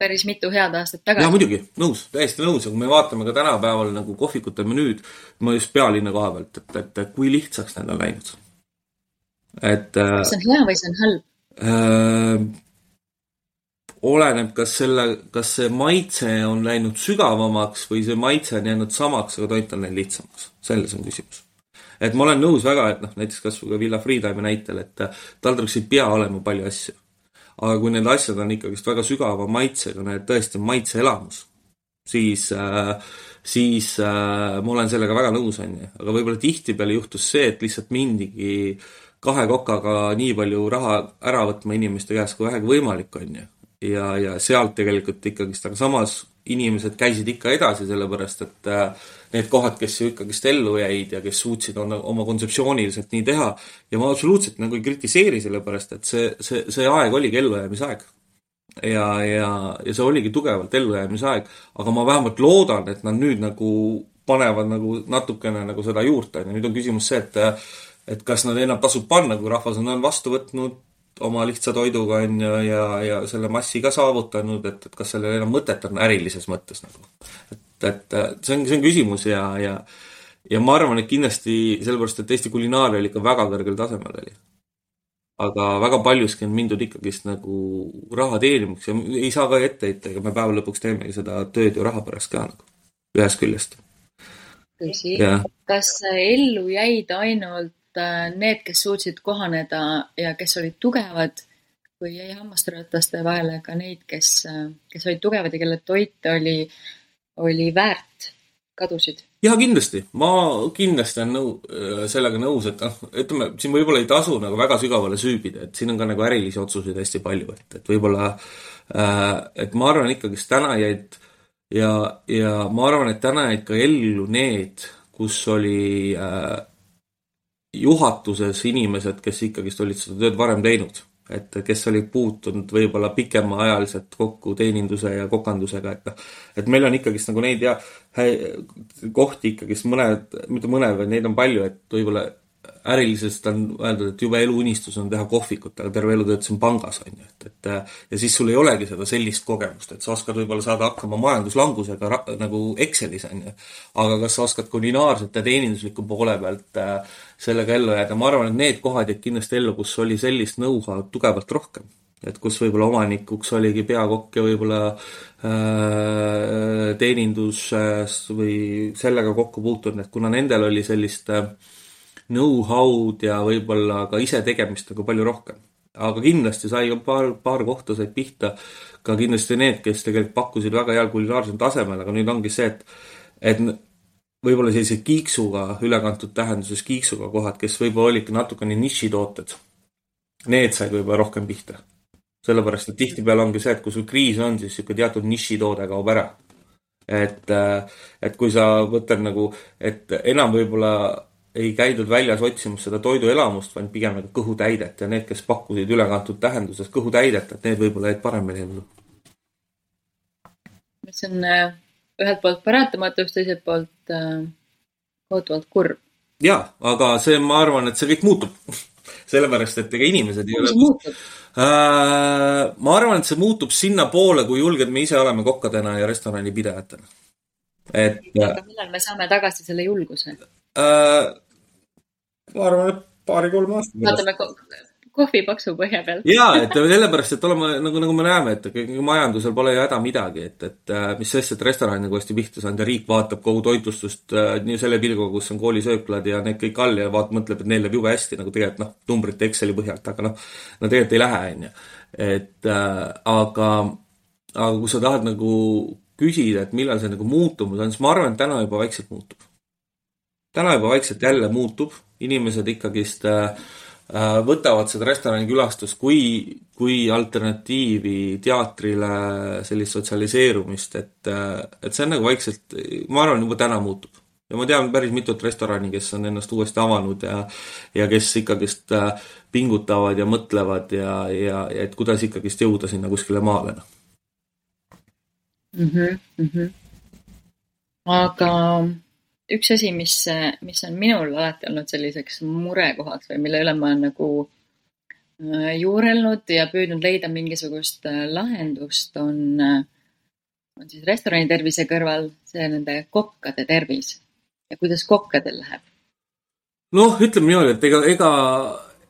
päris mitu head aastat tagasi. jaa, muidugi, nõus, täiesti nõus ja kui me vaatame ka tänapäeval nagu kohvikute menüüd, ma just pealinna koha pealt, et, et, et kui lihtsaks need on läinud. et äh,. kas see on hea või see on halb äh,? oleneb, kas selle, kas see maitse on läinud sügavamaks või see maitse on jäänud samaks, aga toit on läinud lihtsamaks. selles on küsimus. et ma olen nõus väga, et noh, näiteks kasvõi ka Villa Freetime'i näitel, et taldriks ei pea olema palju asju aga kui need asjad on ikkagist väga sügava maitsega, need tõesti maitseelamus, siis äh,, siis äh, ma olen sellega väga nõus, on ju. aga võib-olla tihtipeale juhtus see, et lihtsalt mindigi kahe kokaga nii palju raha ära võtma inimeste käest, kui vähegi võimalik, on ju. ja, ja sealt tegelikult ikkagist, aga samas inimesed käisid ikka edasi, sellepärast et äh, need kohad, kes ju ikkagist ellu jäid ja kes suutsid oma, oma kontseptsiooniliselt nii teha ja ma absoluutselt nagu ei kritiseeri, sellepärast et see, see, see aeg oligi ellujäämise aeg. ja, ja, ja see oligi tugevalt ellujäämise aeg, aga ma vähemalt loodan, et nad nüüd nagu panevad nagu natukene nagu seda juurde, on ju, nüüd on küsimus see, et et kas nad enam tasub panna, kui rahvas on vastu võtnud oma lihtsa toiduga on ju ja, ja selle massi ka saavutanud, et, et kas sellel enam mõtet on ärilises mõttes nagu. et, et see on, see on küsimus ja, ja ja ma arvan, et kindlasti sellepärast, et Eesti kulinaaria oli ikka väga kõrgel tasemel oli. aga väga paljuski on mindud ikkagist nagu raha teenimiseks ja ei saa ka ette heita, ega me päeva lõpuks teemegi seda tööd ju raha pärast ka nagu, ühest küljest. tõsi, kas ellu jäid ainult Äh, need, kes suutsid kohaneda ja kes olid tugevad või jäi hammasrataste vahele ka neid, kes, äh, kes olid tugevad ja kelle toit oli oli väärt kadusid? jaa, kindlasti. ma kindlasti olen nõu-, sellega nõus, et noh, ütleme, siin võib-olla ei tasu nagu väga sügavale süübida, et siin on ka nagu ärilisi otsuseid hästi palju, et, et võib-olla äh, et ma arvan ikkagist täna jäid ja, ja ma arvan, et täna jäid ka ellu need, kus oli äh, juhatuses inimesed, kes ikkagist olid seda tööd varem teinud et kes olid puutunud võib-olla pikemaajaliselt kokku teeninduse ja kokandusega, et noh, et meil on ikkagist nagu neid ja kohti ikkagist mõned, mitte mõned, vaid neid on palju, et võib-olla ärilisest on öeldud, et jube eluunistus on teha kohvikut, aga terve elu töötasin pangas, on ju, et, et ja siis sul ei olegi seda sellist kogemust, et sa oskad võib-olla saada hakkama majanduslangusega nagu Excelis, on ju. aga kas sa oskad kulinaarselt ja teenindusliku poole pealt äh, sellega ellu jääda, ma arvan, et need kohad jäid kindlasti ellu, kus oli sellist know-how'd tugevalt rohkem et kus võib-olla omanikuks oligi peakokk ja võib-olla äh, teeninduses või sellega kokku puutunud, et kuna nendel oli sellist äh, know-how'd ja võib-olla ka isetegemist nagu palju rohkem. aga kindlasti sai paar, paar kohta said pihta ka kindlasti need, kes tegelikult pakkusid väga heal kulinaarsel tasemel, aga nüüd ongi see, et, et võib-olla sellise kiiksuga, ülekantud tähenduses kiiksuga kohad, kes võib-olla olidki natukene nišitooted, need said võib-olla rohkem pihta. sellepärast, et tihtipeale ongi see, et kui sul kriis on, siis niisugune teatud nišitoode kaob ära. et, et kui sa võtad nagu, et enam võib-olla ei käidud väljas otsimas seda toiduelamust, vaid pigem nagu kõhutäidet ja need, kes pakkusid ülekantud tähenduses kõhutäidet, et need võib-olla jäid paremini ellu. mis on äh, ühelt poolt paratamatus, teiselt poolt äh, kohutavalt kurb. jaa, aga see, ma arvan, et see kõik muutub sellepärast, et ega inimesed ei ole. Äh, ma arvan, et see muutub sinnapoole, kui julged me ise oleme kokkadena ja restoranipidajatena. et. aga millal me saame tagasi selle julguse? Äh,? ma arvan, et paari-kolme aasta pärast. vaatame kohvi paksu põhja pealt. jaa, et sellepärast, et oleme nagu, nagu me näeme, et majandusel pole ju häda midagi, et, et äh, mis sest, et restoran nagu hästi pihta saanud ja riik vaatab kogu toitlustust äh, nii selle pilguga, kus on koolisööklad ja need kõik all ja vaat-, mõtleb, et neil läheb jube hästi nagu tegelikult noh, numbrite Exceli põhjalt, aga noh, no tegelikult ei lähe, on ju. et äh, aga, aga kui sa tahad nagu küsida, et millal see nagu muutumas on, siis ma arvan, et täna juba vaikselt muutub täna juba vaikselt jälle muutub, inimesed ikkagist äh, äh, võtavad seda restoranikülastust kui, kui alternatiivi teatrile, sellist sotsialiseerumist, et, äh, et see on nagu vaikselt, ma arvan, juba täna muutub. ja ma tean päris mitut restorani, kes on ennast uuesti avanud ja ja kes ikkagist pingutavad ja mõtlevad ja, ja, ja et kuidas ikkagist jõuda sinna kuskile maale, mm. -hmm, mm -hmm. aga üks asi, mis, mis on minul alati olnud selliseks murekohaks või mille üle ma olen nagu äh, juurelnud ja püüdnud leida mingisugust äh, lahendust, on, äh, on siis restorani tervise kõrval see nende kokkade tervis ja kuidas kokkadel läheb. noh, ütleme niimoodi, et ega, ega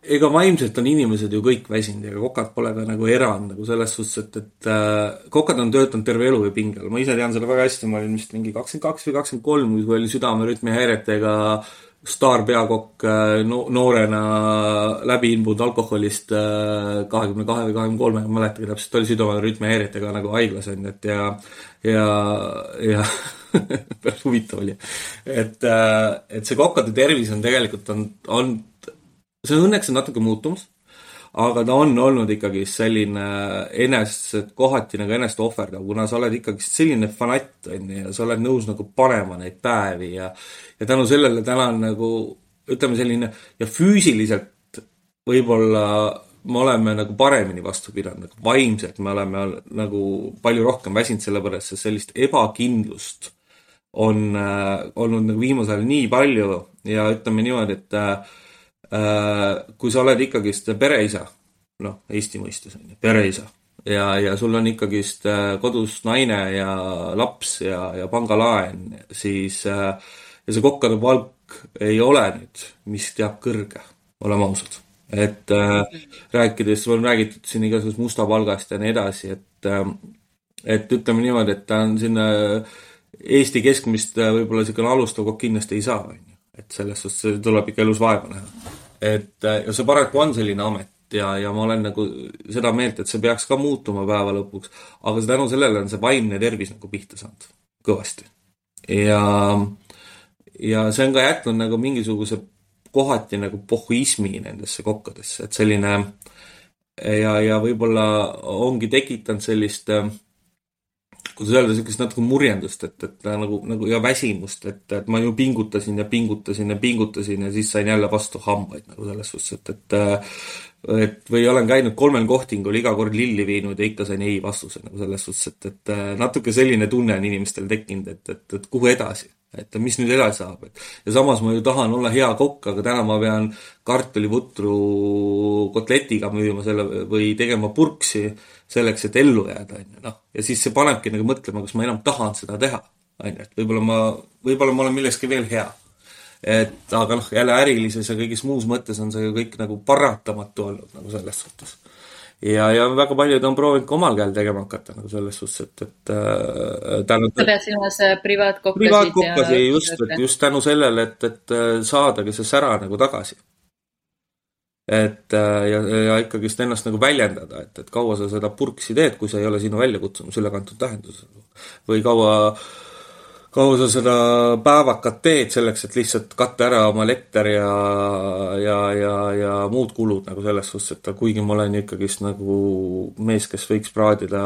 ega vaimselt on inimesed ju kõik väsinud, ega kokad pole ka nagu erand nagu selles suhtes, et, et äh, kokad on töötanud terve elu ju pinge all, ma ise tean seda väga hästi, ma olin vist mingi kakskümmend kaks või kakskümmend kolm, kui oli südamerütmihäiretega staarpeakokk äh, no, noorena läbi imbunud alkoholist äh, kahekümne kahe või kahekümne kolme, ma ei mäletagi täpselt, oli südamerütmihäiretega nagu haiglas on ju, et ja, ja, ja päris huvitav oli. et, äh, et see kokkade tervis on tegelikult on, on see õnneks on natuke muutumas, aga ta on olnud ikkagi selline enest, kohati nagu enest ohverdav, kuna sa oled ikkagi selline fanatt, on ju, ja sa oled nõus nagu panema neid päevi ja ja tänu sellele täna on nagu ütleme, selline ja füüsiliselt võib-olla me oleme nagu paremini vastu pidanud, nagu vaimselt me oleme nagu palju rohkem väsinud, sellepärast et sellist ebakindlust on äh, olnud nagu viimasel ajal nii palju ja ütleme niimoodi, et Äh, kui sa oled ikkagist pereisa, noh, Eesti mõistes on ju, pereisa, ja, ja sul on ikkagist äh, kodus naine ja laps ja, ja pangalaen, siis äh, ja see kokkade palk ei ole nüüd, mis teab kõrge, oleme ausad. et äh, rääkides, on räägitud siin igasugusest mustapalgast ja nii edasi, et äh, et ütleme niimoodi, et ta on sinna Eesti keskmist võib-olla niisugune alustav kokk kindlasti ei saa, on ju. et selles suhtes tuleb ikka elus vaeva näha et äh, ja see paraku on selline amet ja, ja ma olen nagu seda meelt, et see peaks ka muutuma päeva lõpuks, aga tänu sellele on see vaimne tervis nagu pihta saanud. kõvasti. ja, ja see on ka jätnud nagu mingisuguse kohati nagu pohhuismi nendesse kokkadesse, et selline ja, ja võib-olla ongi tekitanud sellist äh, kuidas öelda, niisugust natuke murjendust, et, et nagu, nagu ja väsimust, et, et ma ju pingutasin ja pingutasin ja pingutasin ja siis sain jälle vastu hambaid nagu selles suhtes, et, et et või olen käinud kolmel kohtingul, iga kord lilli viinud ja ikka sain ei vastuse nagu selles suhtes, et, et natuke selline tunne on inimestel tekkinud, et, et, et kuhu edasi et mis nüüd edasi saab, et ja samas ma ju tahan olla hea kokk, aga täna ma pean kartuliputru kotletiga müüma selle või tegema purksi selleks, et ellu jääda, on ju, noh. ja siis see panebki nagu mõtlema, kas ma enam tahan seda teha, on ju, et võib-olla ma, võib-olla ma olen milleski veel hea. et aga noh, jälle ärilises ja kõigis muus mõttes on see ju kõik nagu paratamatu olnud nagu selles suhtes ja, ja väga paljud on proovinud ka omal käel tegema hakata nagu selles suhtes, et, et äh, tänu. sa pead silmas äh, privaatkokkasid? privaatkokkasid just, et just tänu sellele, et, et äh, saadagi see sära nagu tagasi. et äh, ja, ja ikkagist ennast nagu väljendada, et, et kaua sa seda purksi teed, kui see ei ole sinu väljakutsumus ülekantud tähenduses. või kaua äh, kaua sa seda päevakat teed selleks, et lihtsalt katta ära oma elekter ja, ja, ja, ja muud kulud nagu selles suhtes, et kuigi ma olen ikkagist nagu mees, kes võiks praadida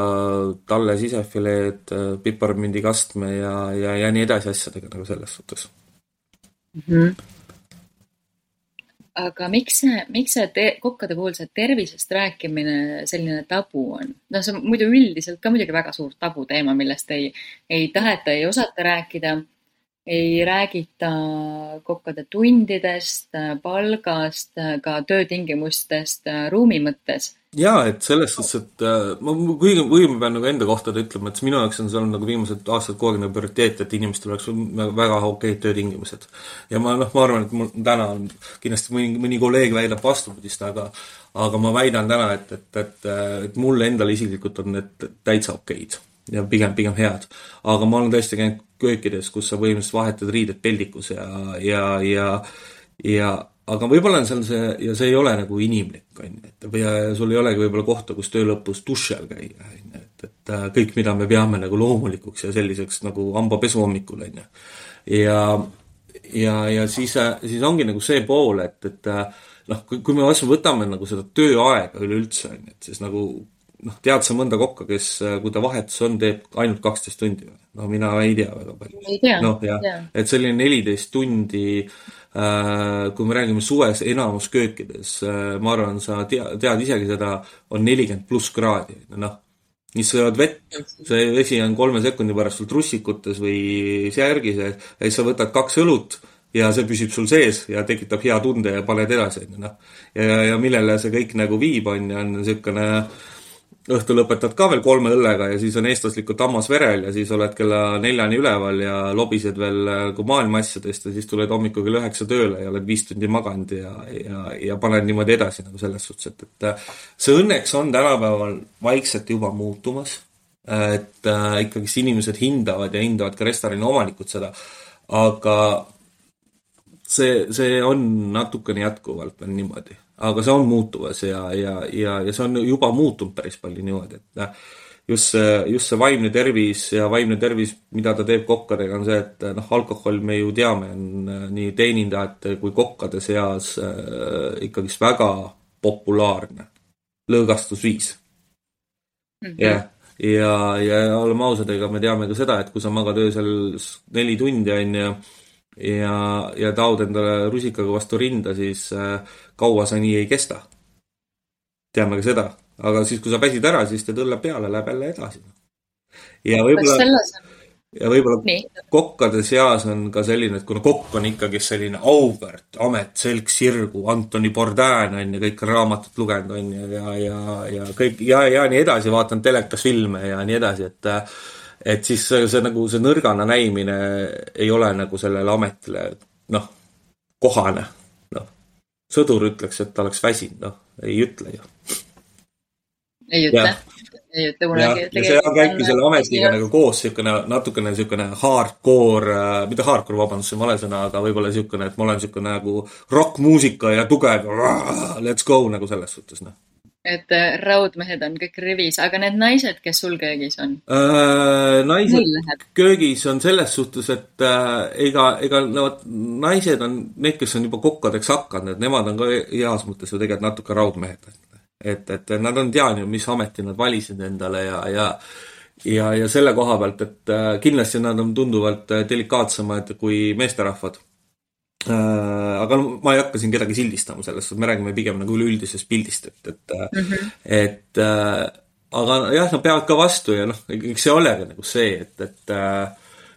talle sisefileed, piparmündikastme ja, ja, ja nii edasi asjadega nagu selles suhtes mm. -hmm aga miks see, miks see kokkade puhul see tervisest rääkimine selline tabu on? noh, see on muidu üldiselt ka muidugi väga suur tabuteema, millest ei, ei taheta, ei osata rääkida. ei räägita kokkade tundidest, palgast, ka töötingimustest ruumi mõttes jaa, et selles suhtes, et äh, ma, kuigi, kuigi ma pean nagu enda kohta ütlema, et minu jaoks on see olnud nagu viimased aastad kogu aeg nagu prioriteet, et inimestel oleks väga okeid töötingimused. ja ma noh, ma arvan, et mul täna on, kindlasti mõni, mõni kolleeg väidab vastupidist, aga aga ma väidan täna, et, et, et, et mulle endale isiklikult on need täitsa okeid ja pigem, pigem head. aga ma olen tõesti käinud köökides, kus sa põhimõtteliselt vahetad riided peldikus ja, ja, ja ja aga võib-olla on seal see, ja see ei ole nagu inimlik, on ju, et või sul ei olegi võib-olla kohta, kus töö lõpus duši all käia, on ju, et, et äh, kõik, mida me peame nagu loomulikuks ja selliseks nagu hambapesu hommikul, on ju. ja, ja, ja siis, äh, siis ongi nagu see pool, et, et äh, noh, kui, kui me vastu võtame nagu seda tööaega üleüldse, on ju, et siis nagu noh, tead sa mõnda kokka, kes, kui ta vahetus on, teeb ainult kaksteist tundi või? no mina ei tea väga palju. noh, jah, et selline neliteist tundi äh, Äh, kui me räägime suves enamus köökides, äh, ma arvan, sa tea, tead isegi seda, on nelikümmend pluss kraadi, noh. siis sa jood vett, see vesi on kolme sekundi pärast sul trussikutes või särgis ja siis sa võtad kaks õlut ja see püsib sul sees ja tekitab hea tunde ja paned edasi, on ju, noh. ja, ja millele see kõik nagu viib, on ju, on niisugune äh, õhtul lõpetad ka veel kolme õllega ja siis on eestlaslikult hammas verel ja siis oled kella neljani üleval ja lobised veel nagu maailma asjadest ja siis tuled hommikul kell üheksa tööle ja oled viis tundi maganud ja, ja, ja paned niimoodi edasi nagu selles suhtes, et, et äh, see õnneks on tänapäeval vaikselt juba muutumas. et äh, ikkagist inimesed hindavad ja hindavad ka restorani omanikud seda, aga see, see on natukene jätkuvalt veel niimoodi aga see on muutumas ja, ja, ja, ja see on juba muutunud päris palju niimoodi, et äh, just see, just see vaimne tervis ja vaimne tervis, mida ta teeb kokkadega, on see, et noh, alkohol me ju teame, on äh, nii teenindajate kui kokkade seas äh, ikkagist väga populaarne lõõgastusviis mm. -hmm. ja, ja, ja oleme ausad, ega me teame ka seda, et kui sa magad öösel neli tundi, on ju, ja, ja taod endale rusikaga vastu rinda, siis äh, kaua see nii ei kesta. teame ka seda, aga siis, kui sa väsid ära, siis teed õlle peale, läheb jälle edasi. ja võib-olla, ja võib-olla kokkade seas on ka selline, et kuna kokk on ikkagi selline auväärt amet, selg sirgu, Antoni Bourdain on ju, kõik on raamatut lugenud, on ju, ja, ja, ja kõik ja, ja nii edasi, vaatan telekas filme ja nii edasi, et et siis see, see nagu see nõrgana näimine ei ole nagu sellele ametile noh, kohane. noh, sõdur ütleks, et ta oleks väsinud, noh, ei ütle ju. ei ütle, ei ütle kunagi. ja see käibki selle ametiga nagu koos niisugune natukene niisugune hardcore, äh, mitte hardcore, vabandust, see on vale sõna, aga võib-olla niisugune, et ma olen niisugune nagu rokkmuusika ja tugev, let's go nagu selles suhtes, noh et äh, raudmehed on kõik rivis, aga need naised, kes sul köögis on äh,? naised köögis on selles suhtes, et äh, ega, ega no vot, naised on need, kes on juba kokkadeks hakanud, nemad on ka heas mõttes ju tegelikult natuke raudmehed. et, et nad on teadnud mis ameti nad valisid endale ja, ja ja, ja selle koha pealt, et äh, kindlasti nad on tunduvalt äh, delikaatsemad kui meesterahvad aga no ma ei hakka siin kedagi sildistama selles suhtes, me räägime pigem nagu üleüldisest pildist, et, et mm, -hmm. et äh, aga jah, nad peavad ka vastu ja noh, eks see olegi nagu see, et, et äh,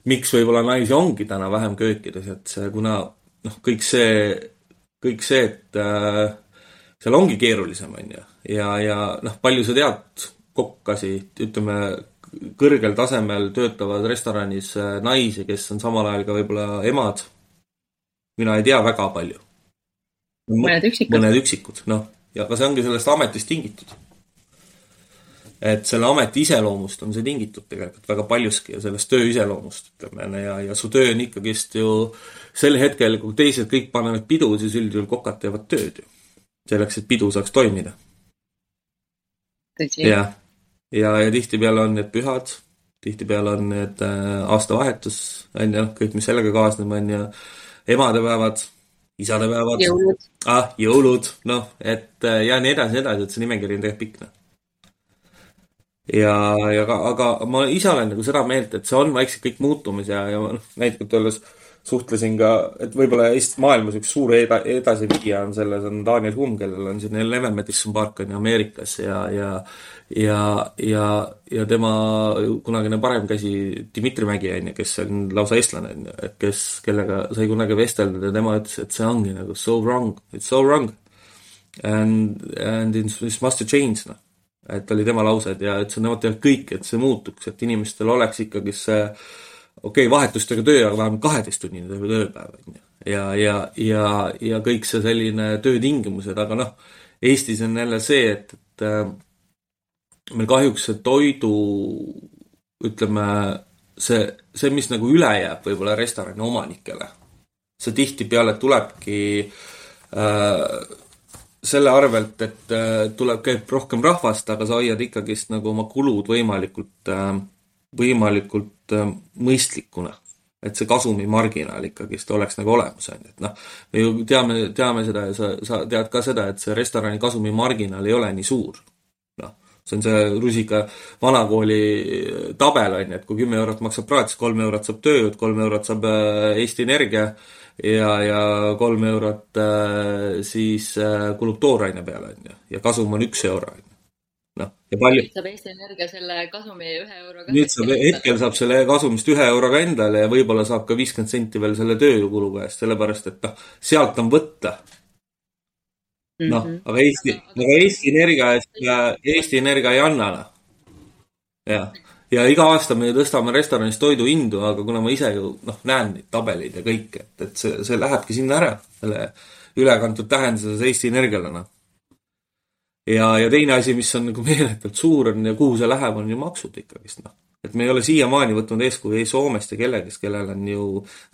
miks võib-olla naisi ongi täna vähem köökides, et see, kuna noh, kõik see, kõik see, et äh, seal ongi keerulisem, on ju, ja, ja noh, palju sa tead kokkasid, ütleme, kõrgel tasemel töötavad restoranis äh, naisi, kes on samal ajal ka võib-olla emad mina ei tea väga palju. mõned üksikud. mõned üksikud, noh, ja aga see ongi sellest ametist tingitud. et selle ameti iseloomust on see tingitud tegelikult väga paljuski ja sellest töö iseloomust, ütleme, ja, ja su töö on ikkagist ju sel hetkel, kui teised kõik panevad pidu, siis üldjuhul kokad teevad tööd ju. selleks, et pidu saaks toimida. jah, ja, ja, ja tihtipeale on need pühad, tihtipeale on need äh, aastavahetus, on ju, kõik, mis sellega kaasneb, on ju emadepäevad, isadepäevad, ah, jõulud, noh, et äh, ja nii edasi, nii edasi, et see nimekiri on tegelikult pikk, noh. ja, ja aga, aga ma ise olen nagu seda meelt, et see on vaikselt kõik muutumas ja, ja noh, näitlikult öeldes suhtlesin ka, et võib-olla Eesti maailmas üks suur eda, edasiviija on selles, on Daniel Humm, kellel on siin Eleven Madison Park on ju Ameerikas ja, ja ja, ja, ja tema kunagine parem käsi Dmitri Mägi, on ju, kes on lausa eestlane, on ju, kes, kellega sai kunagi vestelnud ja tema ütles, et see ongi nagu so wrong, it's so wrong. And, and this must change, noh. et oli tema laused ja et nemad teevad kõik, et see muutuks, et inimestel oleks ikkagi see okei okay,, vahetustega töö, aga vähemalt kaheteisttunnine tööpäev, on ju. ja, ja, ja, ja kõik see selline töötingimused, aga noh, Eestis on jälle see, et, et meil kahjuks see toidu, ütleme, see, see, mis nagu üle jääb võib-olla restorani omanikele, see tihtipeale tulebki äh, selle arvelt, et äh, tuleb, käib rohkem rahvast, aga sa hoiad ikkagist nagu oma kulud võimalikult äh,, võimalikult äh, mõistlikuna. et see kasumimarginaal ikkagist oleks nagu olemas, on ju, et noh, me ju teame, teame seda ja sa, sa tead ka seda, et see restorani kasumimarginaal ei ole nii suur see on see rusika vanakooli tabel, on ju, et kui kümme eurot maksab praad, siis kolm eurot saab tööjõud, kolm eurot saab äh, Eesti Energia ja, ja kolm eurot äh, siis äh, kulub tooraine peale, on ju, ja kasum on üks euro, on ju. noh, ja palju. saab Eesti Energia selle kasumi ühe euroga. nüüd saab, hetkel saab selle kasumist ühe euroga endale ja võib-olla saab ka viiskümmend senti veel selle tööjõukulu käest, sellepärast et noh, sealt on võtta noh, mhm. aga Eesti, aga Eesti Energia eest, Eesti Energia ei anna, jah, ja iga aasta me tõstame restoranis toidu hindu, aga kuna ma ise ju noh, näen neid tabeleid ja kõike, et, et see, see lähebki sinna ära, selle ülekantud tähenduses Eesti Energiale, noh. ja, ja teine asi, mis on nagu meeletult suur on ja kuhu see läheb, on ju maksud ikkagist, noh et me ei ole siiamaani võtnud eeskuju ei Soomest ja kellegist, kellel on ju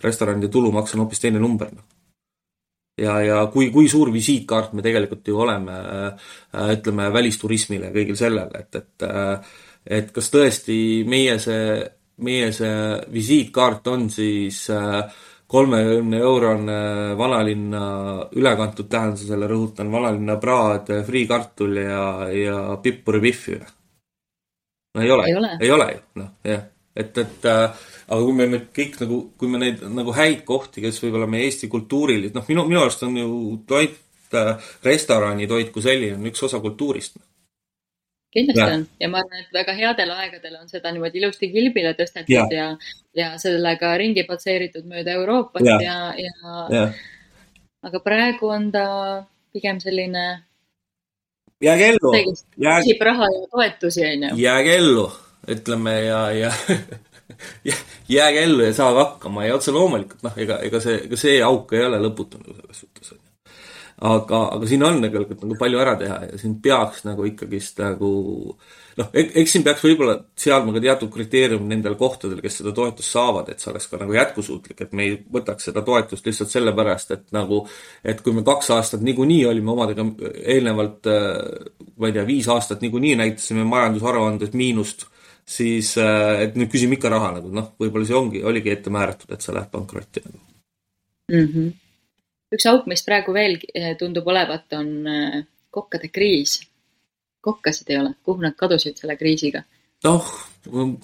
restoranide tulumaks on hoopis teine number, noh ja, ja kui, kui suur visiitkaart me tegelikult ju oleme äh,, ütleme, välisturismile ja kõigil sellele, et, et äh, et kas tõesti meie see, meie see visiitkaart on siis kolmekümne äh, eurone vanalinna ülekantud tähendusele, rõhutan, vanalinna praad, friikartul ja, ja pippuripihv ju. no ei ole, ei ole ju, noh, jah, et, et äh, aga kui me nüüd kõik nagu, kui me neid nagu häid kohti, kes võib-olla meie Eesti kultuurilist, noh, minu, minu arust on ju toit äh,, restoranitoit kui selline on üks osa kultuurist. kindlasti ja. on ja ma arvan, et väga headel aegadel on seda niimoodi ilusti kilbile tõstetud ja, ja, ja sellega ringi patseeritud mööda Euroopat ja, ja, ja, ja. aga praegu on ta pigem selline jääge ellu. küsib raha ja toetusi, on ju. jääge ellu, ütleme ja, ja jääge ellu ja saage hakkama ja otse loomulikult noh, ega, ega see, ega see auk ei ole lõputu nagu selles suhtes on ju. aga, aga siin on tegelikult nagu palju ära teha ja siin peaks nagu ikkagist nagu noh, eks siin peaks võib-olla seadma ka teatud kriteerium nendel kohtadel, kes seda toetust saavad, et see oleks ka nagu jätkusuutlik, et me ei võtaks seda toetust lihtsalt sellepärast, et nagu, et kui me kaks aastat niikuinii olime omadega eelnevalt, ma ei tea, viis aastat niikuinii näitasime majandusaruandes miinust, siis et nüüd küsime ikka raha nagu noh, võib-olla see ongi, oligi ette määratud, et sa lähed pankrotti nagu mm. -hmm üks auk, mis praegu veel eh, tundub olevat, on eh, kokkade kriis. kokkasid ei ole, kuhu nad kadusid selle kriisiga? Noh,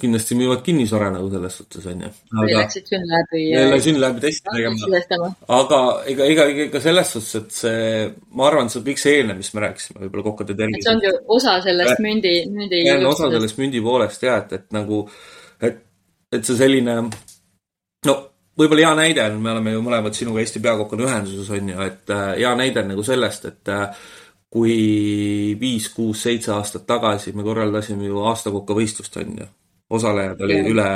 kindlasti müüvad kinnisvara nagu selles suhtes onju. läksid Synlabi. jälle Synlabi testi tegema. aga ega, ega, ega selles suhtes, et see, ma arvan, see kõik see eelnev, mis me rääkisime, võib-olla kokkade tervis. see ongi osa sellest mündi, mündi. osa sellest mündi poolest ja, et, et nagu, et, et see selline, no võib-olla hea näide on, me oleme ju mõlemad sinuga Eesti Ühenduses, on ju, et äh, hea näide on nagu sellest, et äh, kui viis, kuus, seitse aastat tagasi me korraldasime ju aastakokkavõistlust, on ju. osalejad oli üle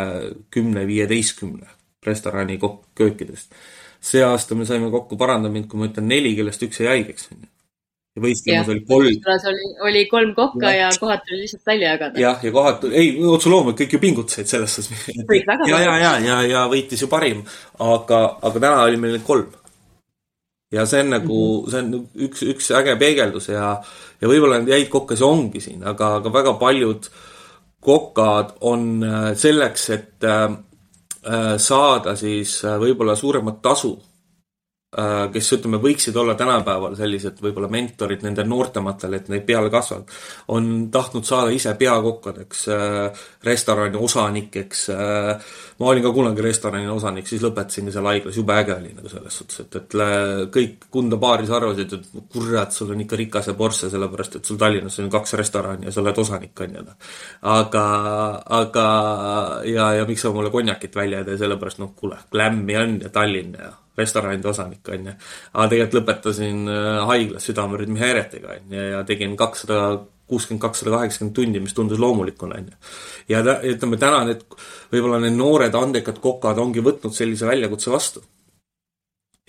kümne, viieteistkümne restorani köökidest. see aasta me saime kokku, paranda mind, kui ma ütlen neli, kellest üks jäi haigeks, on ju ja võistlemas oli kolm. oli, oli kolm kokka ja, ja kohad tuli lihtsalt välja jagada. jah, ja kohad ei, otse loomulikult kõik ju pingutasid selles suhtes. ja, ja, ja, ja, ja võitis ju parim, aga, aga täna oli meil neid kolm. Ja see on nagu mm, -hmm. see on üks, üks äge peegeldus ja, ja võib-olla neid häid kokkasi ongi siin, aga, aga väga paljud kokad on äh, selleks, et äh, äh, saada siis võib-olla suuremat tasu kes ütleme, võiksid olla tänapäeval sellised võib-olla mentorid nendele noortematele, et neid peale kasvavad, on tahtnud saada ise peakokkadeks, äh, restorani osanikeks. Äh, ma olin ka kunagi restorani osanik, siis lõpetasingi seal haiglas, jube äge oli nagu selles suhtes, et, et kõik Kunda baaris arvasid, et kurat, sul on ikka rikas ja Porsche, sellepärast et sul Tallinnas on kaks restorani ja sa oled osanik, on ju. Noh. aga, aga ja, ja miks sa mulle konjakit välja ei tee, sellepärast noh, kuule, Glammi on ja Tallinn ja restoranide osanik, on ju. aga tegelikult lõpetasin äh, haiglas südamerütmi häiretega, on ju, ja tegin kakssada kuuskümmend, kakssada kaheksakümmend tundi, mis tundus loomulikuna, on ju. ja ta, ütleme täna need, võib-olla need noored andekad kokad ongi võtnud sellise väljakutse vastu.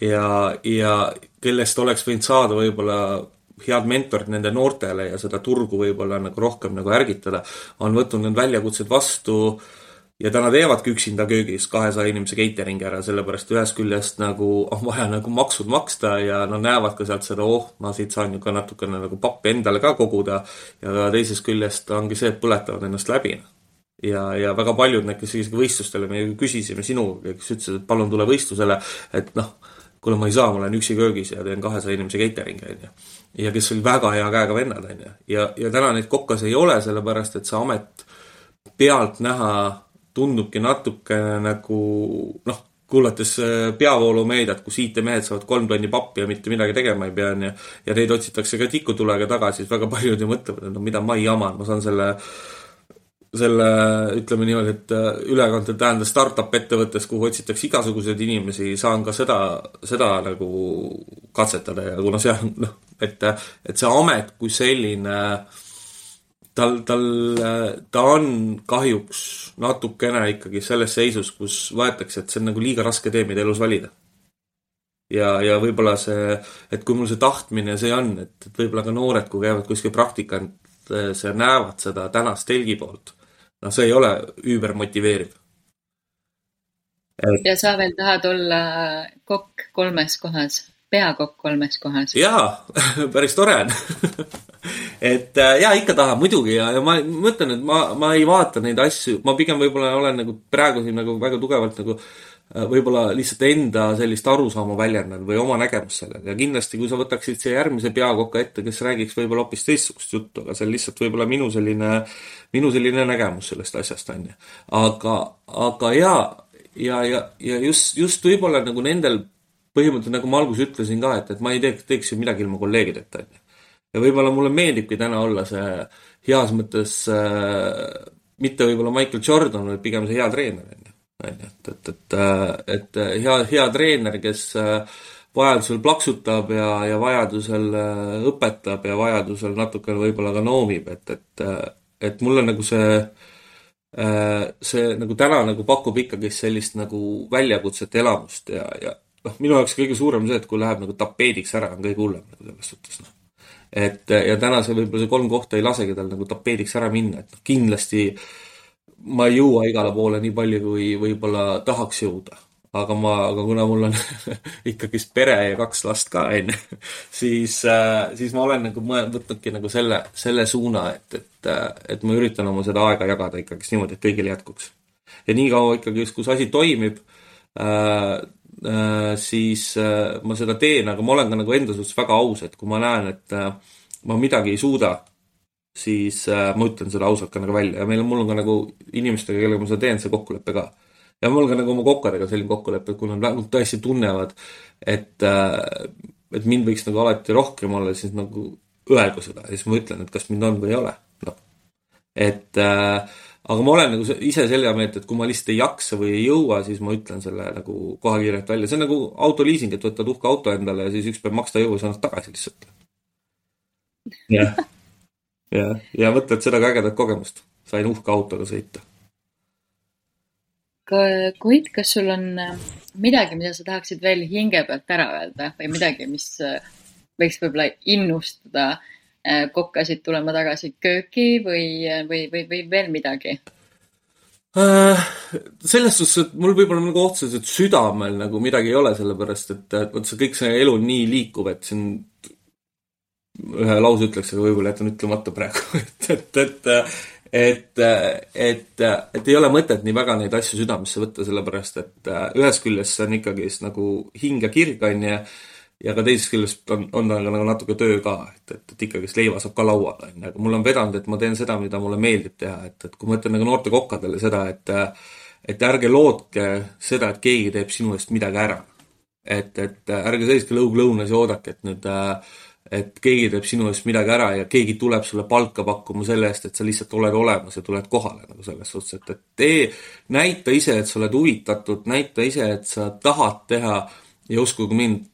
ja, ja kellest oleks võinud saada võib-olla head mentorid nende noortele ja seda turgu võib-olla nagu rohkem nagu ärgitada, on võtnud need väljakutsed vastu äh, ja täna teevadki üksinda köögis kahesaja inimese catering'i ära, sellepärast ühest küljest nagu on vaja nagu maksud maksta ja nad näevad ka sealt seda, oh, ma siit saan ju ka natukene nagu pappi endale ka koguda. ja teisest küljest ongi see, et põletavad ennast läbi. ja, ja väga paljud need, kes isegi võistlustele, me küsisime sinuga, kes ütlesid, et palun tule võistlusele, et noh, kuule, ma ei saa, ma olen üksi köögis ja teen kahesaja inimese catering'i, on ju. ja kes olid väga hea käega vennad, on ju. ja, ja täna neid kokkas ei ole, sellepärast et see amet pealtnäha tundubki natukene nagu noh, kuulates äh, peavoolumeediat, kus IT-mehed saavad kolm tonni pappi ja mitte midagi tegema ei pea, onju. ja neid otsitakse ka tikutulega tagasi, siis väga paljud ju mõtlevad, et no mida ma jaman, ma saan selle selle, ütleme niimoodi, et äh, ülekande tähendas startup ettevõttes, kuhu otsitakse igasuguseid inimesi, saan ka seda, seda nagu katsetada ja kuna see on noh, et, et see amet kui selline äh, tal, tal, ta on kahjuks natukene ikkagi selles seisus, kus võetakse, et see on nagu liiga raske tee, mida elus valida. ja, ja võib-olla see, et kui mul see tahtmine see on, et, et võib-olla ka noored, kui käivad kuskil praktikant, see näevad seda tänast telgi poolt, noh, see ei ole üübermotiveeriv et.... ja sa veel tahad olla kokk kolmes kohas, peakokk kolmes kohas? jaa, päris tore on et äh, jaa, ikka tahan muidugi ja, ja ma mõtlen, et ma, ma ei vaata neid asju, ma pigem võib-olla olen nagu praegu siin nagu väga tugevalt nagu äh, võib-olla lihtsalt enda sellist arusaama väljendanud või oma nägemust sellele ja kindlasti, kui sa võtaksid siia järgmise peakoka ette, kes räägiks võib-olla hoopis teistsugust juttu, aga see on lihtsalt võib-olla minu selline, minu selline nägemus sellest asjast, on ju. aga, aga jaa, ja, ja, ja just, just võib-olla nagu nendel põhimõtteliselt, nagu ma alguses ütlesin ka, et, et ma ei teeks, teeks ju midagi ilma kolleegideta, on ju ja võib-olla mulle meeldibki täna olla see heas mõttes äh, mitte võib-olla Michael Jordan, vaid pigem see hea treener, on ju. on ju, et, et, et, äh, et äh, hea, hea treener, kes äh, vajadusel plaksutab ja, ja vajadusel õpetab ja vajadusel natukene võib-olla ka noomib, et, et, et mulle nagu see see nagu täna nagu pakub ikkagist sellist nagu väljakutset, elamust ja, ja, noh, minu jaoks kõige suurem see, et kui läheb nagu tapeediks ära, on kõige hullem nagu selles suhtes, noh. Et ja täna see võib-olla see kolm kohta ei lasegi tal nagu tapeediks ära minna, et noh, kindlasti ma ei jõua igale poole nii palju, kui võib-olla tahaks jõuda aga ma, aga kuna mul on ikkagist pere ja kaks last ka, onju, siis, äh, siis ma olen nagu võtnudki nagu selle, selle suuna, et, et, äh, et ma üritan oma seda aega jagada ikkagist niimoodi, et kõigil jätkuks. ja niikaua ikkagi, kus asi toimib äh,, siis äh, ma seda teen, aga ma olen ka nagu enda suhtes väga aus, et kui ma näen, et äh, ma midagi ei suuda, siis äh, ma ütlen seda ausalt ka nagu välja. Ja meil on, mul on ka nagu inimestega, kellega ma seda teen, see kokkulepe ka. Ja mul ka nagu oma kokkadega selline kokkulepe, et kui nad nagu tõesti tunnevad, et, äh, et mind võiks nagu alati rohkem olla, siis nagu öelgu seda. Ja siis ma ütlen, et kas mind on või ei ole, noh. et äh, aga ma olen nagu ise selle meelt, et kui ma lihtsalt ei jaksa või ei jõua, siis ma ütlen selle nagu kohe kiirelt välja, see on nagu autoliising, et võtad uhke auto endale ja siis üks päev maksta ei jõua, sa annad tagasi lihtsalt. jah, ja, ja mõtled seda ka ägedat kogemust, sain uhke autoga sõita. Koit, kas sul on äh, midagi, mida sa tahaksid veel hinge pealt ära öelda või midagi, mis äh, võiks võib-olla innustada äh, kokkasid tulema tagasi kööki või, või, või, või veel midagi? selles suhtes, et mul võib-olla nagu otseselt südamel nagu midagi ei ole, sellepärast et, vot see kõik see elu on nii liikuv, et siin ühe lause ütleks, aga võib-olla jätan ütlemata praegu et, et, et et, et, et ei ole mõtet nii väga neid asju südamesse võtta, sellepärast et äh, ühest küljest see on ikkagist nagu hing ja kirg, on ju, ja ka teisest küljest on, on ta nagu natuke töö ka, et, et, et ikkagist leiva saab ka laual, on ju, aga mul on vedanud, et ma teen seda, mida mulle meeldib teha, et, et kui ma ütlen nagu noorte kokkadele seda, et et ärge lootke seda, et keegi teeb sinu eest midagi ära. et, et ärge seiske lõug lõunas ja oodake, et nüüd et keegi teeb sinu eest midagi ära ja keegi tuleb sulle palka pakkuma selle eest, et sa lihtsalt oled olemas ja tuled kohale nagu selles suhtes, et, et tee, näita ise, et sa oled huvitatud, näita ise, et sa tahad teha ja uskuge mind,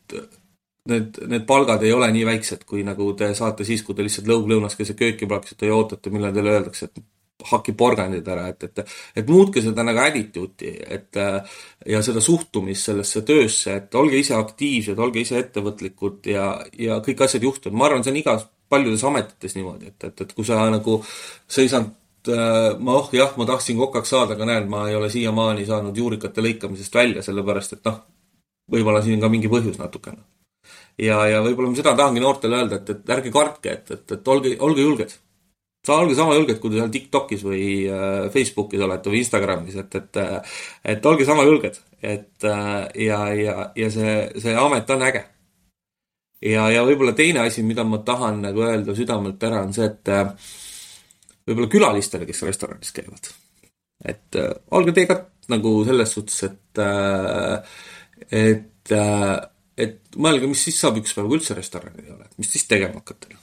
need, need palgad ei ole nii väiksed, kui nagu te saate siis, kui te lihtsalt lõug-lõunas keset kööki plaksite ja ootate, millal teile öeldakse, et haki porgandid ära, et, et, et muutke seda nagu attitude'i, et ja seda suhtumist sellesse töösse, et olge ise aktiivsed, olge ise ettevõtlikud ja, ja kõik asjad juhtuvad. ma arvan, see on igas, paljudes ametites niimoodi, et, et, et kui sa nagu, sa ei saanud ma oh jah, ma tahtsin kokaks saada, aga näed, ma ei ole siiamaani saanud juurikate lõikamisest välja, sellepärast et noh, võib-olla siin on ka mingi põhjus natukene. Ja, ja võib-olla ma seda tahangi noortele öelda, et, et ärge kartke, et, et, et olge, olge julged. Sa olge sama julged, kui te seal TikTokis või äh, Facebookis olete või Instagramis, et, et äh, et olge sama julged, et äh, ja, ja, ja see, see amet on äge. ja, ja võib-olla teine asi, mida ma tahan nagu öelda südamelt ära, on see, et võib-olla külalistele, kes restoranis käivad, et olge teie ka nagu selles suhtes, et et, et mõelge, mis siis saab üks päev, kui üldse restorani ei ole, mis siis tegema hakata jah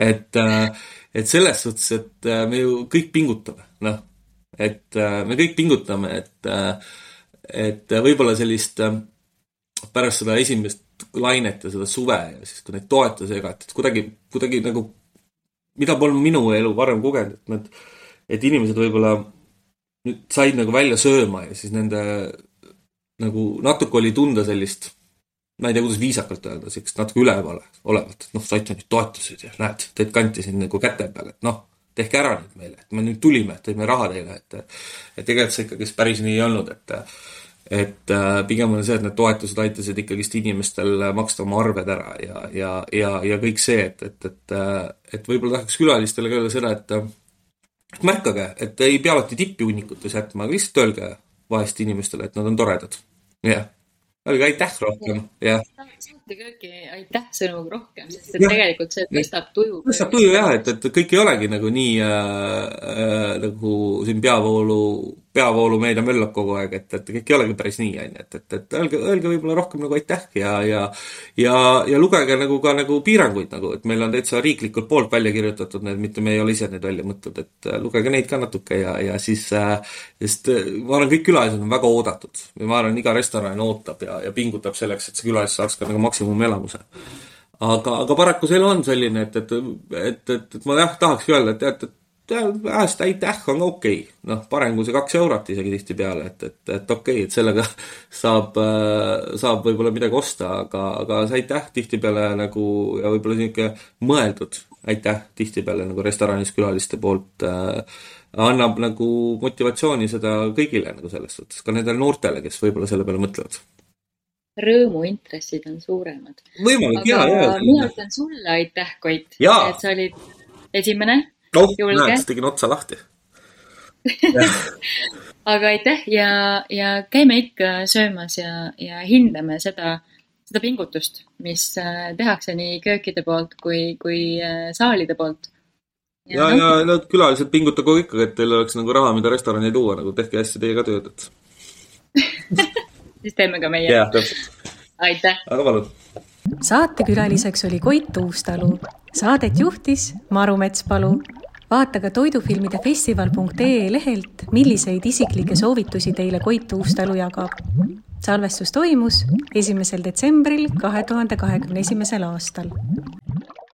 et, äh, et selles suhtes, et äh, me ju kõik pingutame, noh. et äh, me kõik pingutame, et, et võib-olla sellist pärast seda esimest lainet ja seda suve ja siis, kui neid toetusi jagati, et kuidagi, kuidagi nagu, mida polnud minu elu varem kogenud, et nad, et inimesed võib-olla nüüd said nagu välja sööma ja siis nende nagu natuke oli tunda sellist ma ei tea, kuidas viisakalt öelda, siukest natuke üleval olevalt, et noh, saite nüüd toetused ja näed, teid kanti siin nagu käte peal, et noh, tehke ära nüüd meile, et me nüüd tulime, tõime raha teile, et et tegelikult see ikkagist päris nii ei olnud, et et äh, pigem on see, et need toetused aitasid ikkagist inimestel maksta oma arved ära ja, ja, ja, ja kõik see, et, et, et, et võib-olla tahaks külalistele ka öelda seda, et et märkage, et ei pea alati tippi hunnikutes jätma, aga lihtsalt öelge vahest inimestele, et nad on toredad. Jah öelge aitäh rohkem, jah. saate kööki aitäh sõnumiga rohkem, sest et ja. tegelikult see tõstab tuju. tõstab tuju jah, et, et kõik ei olegi nagu nii äh, äh, nagu siin peavoolu peavoolumeedia möllab kogu aeg, et, et kõik ei olegi päris nii, on ju, et, et, et öelge, öelge võib-olla rohkem nagu aitäh ja, ja ja, ja lugege nagu ka nagu piiranguid nagu, et meil on täitsa riiklikult poolt välja kirjutatud need, mitte me ei ole ise neid välja mõtlenud, et äh, lugege neid ka natuke ja, ja siis äh,, sest äh, ma arvan, kõik külalised on väga oodatud ma arvan, iga restoran ootab ja, ja pingutab selleks, et see külaline saaks ka nagu maksimumelamuse aga, aga paraku see elu on selline, et, et, et, et, et ma jah, tahakski öelda, et tead, et vähest aitäh on ka okei okay.. noh, parem kui see kaks eurot isegi tihtipeale, et, et, et okei okay,, et sellega saab, saab võib-olla midagi osta, aga, aga see aitäh tihtipeale nagu ja võib-olla niisugune mõeldud aitäh tihtipeale nagu restoranis külaliste poolt äh, annab nagu motivatsiooni seda kõigile nagu selles suhtes, ka nendele noortele, kes võib-olla selle peale mõtlevad. rõõmuintressid on suuremad. võimalik, jaa, jaa. mina ütlen sulle aitäh, Koit, et sa olid esimene oh,. näed, tegin otsa lahti aga aitäh ja, ja käime ikka söömas ja, ja hindame seda, seda pingutust, mis äh, tehakse nii köökide poolt kui, kui äh, saalide poolt ja, ja, ja need külalised pingutagu ikkagi, et teil oleks nagu raha, mida restorani tuua, nagu tehke hästi teie ka tööd, et siis teeme ka meie. aitäh. aga palun. Saatekülaliseks oli Koit Uustalu, saadet juhtis Maru Metspalu. vaata ka toidufilmide festival.ee lehelt, milliseid isiklikke soovitusi teile Koit Uustalu jagab. salvestus toimus esimesel detsembril kahe tuhande kahekümne esimesel aastal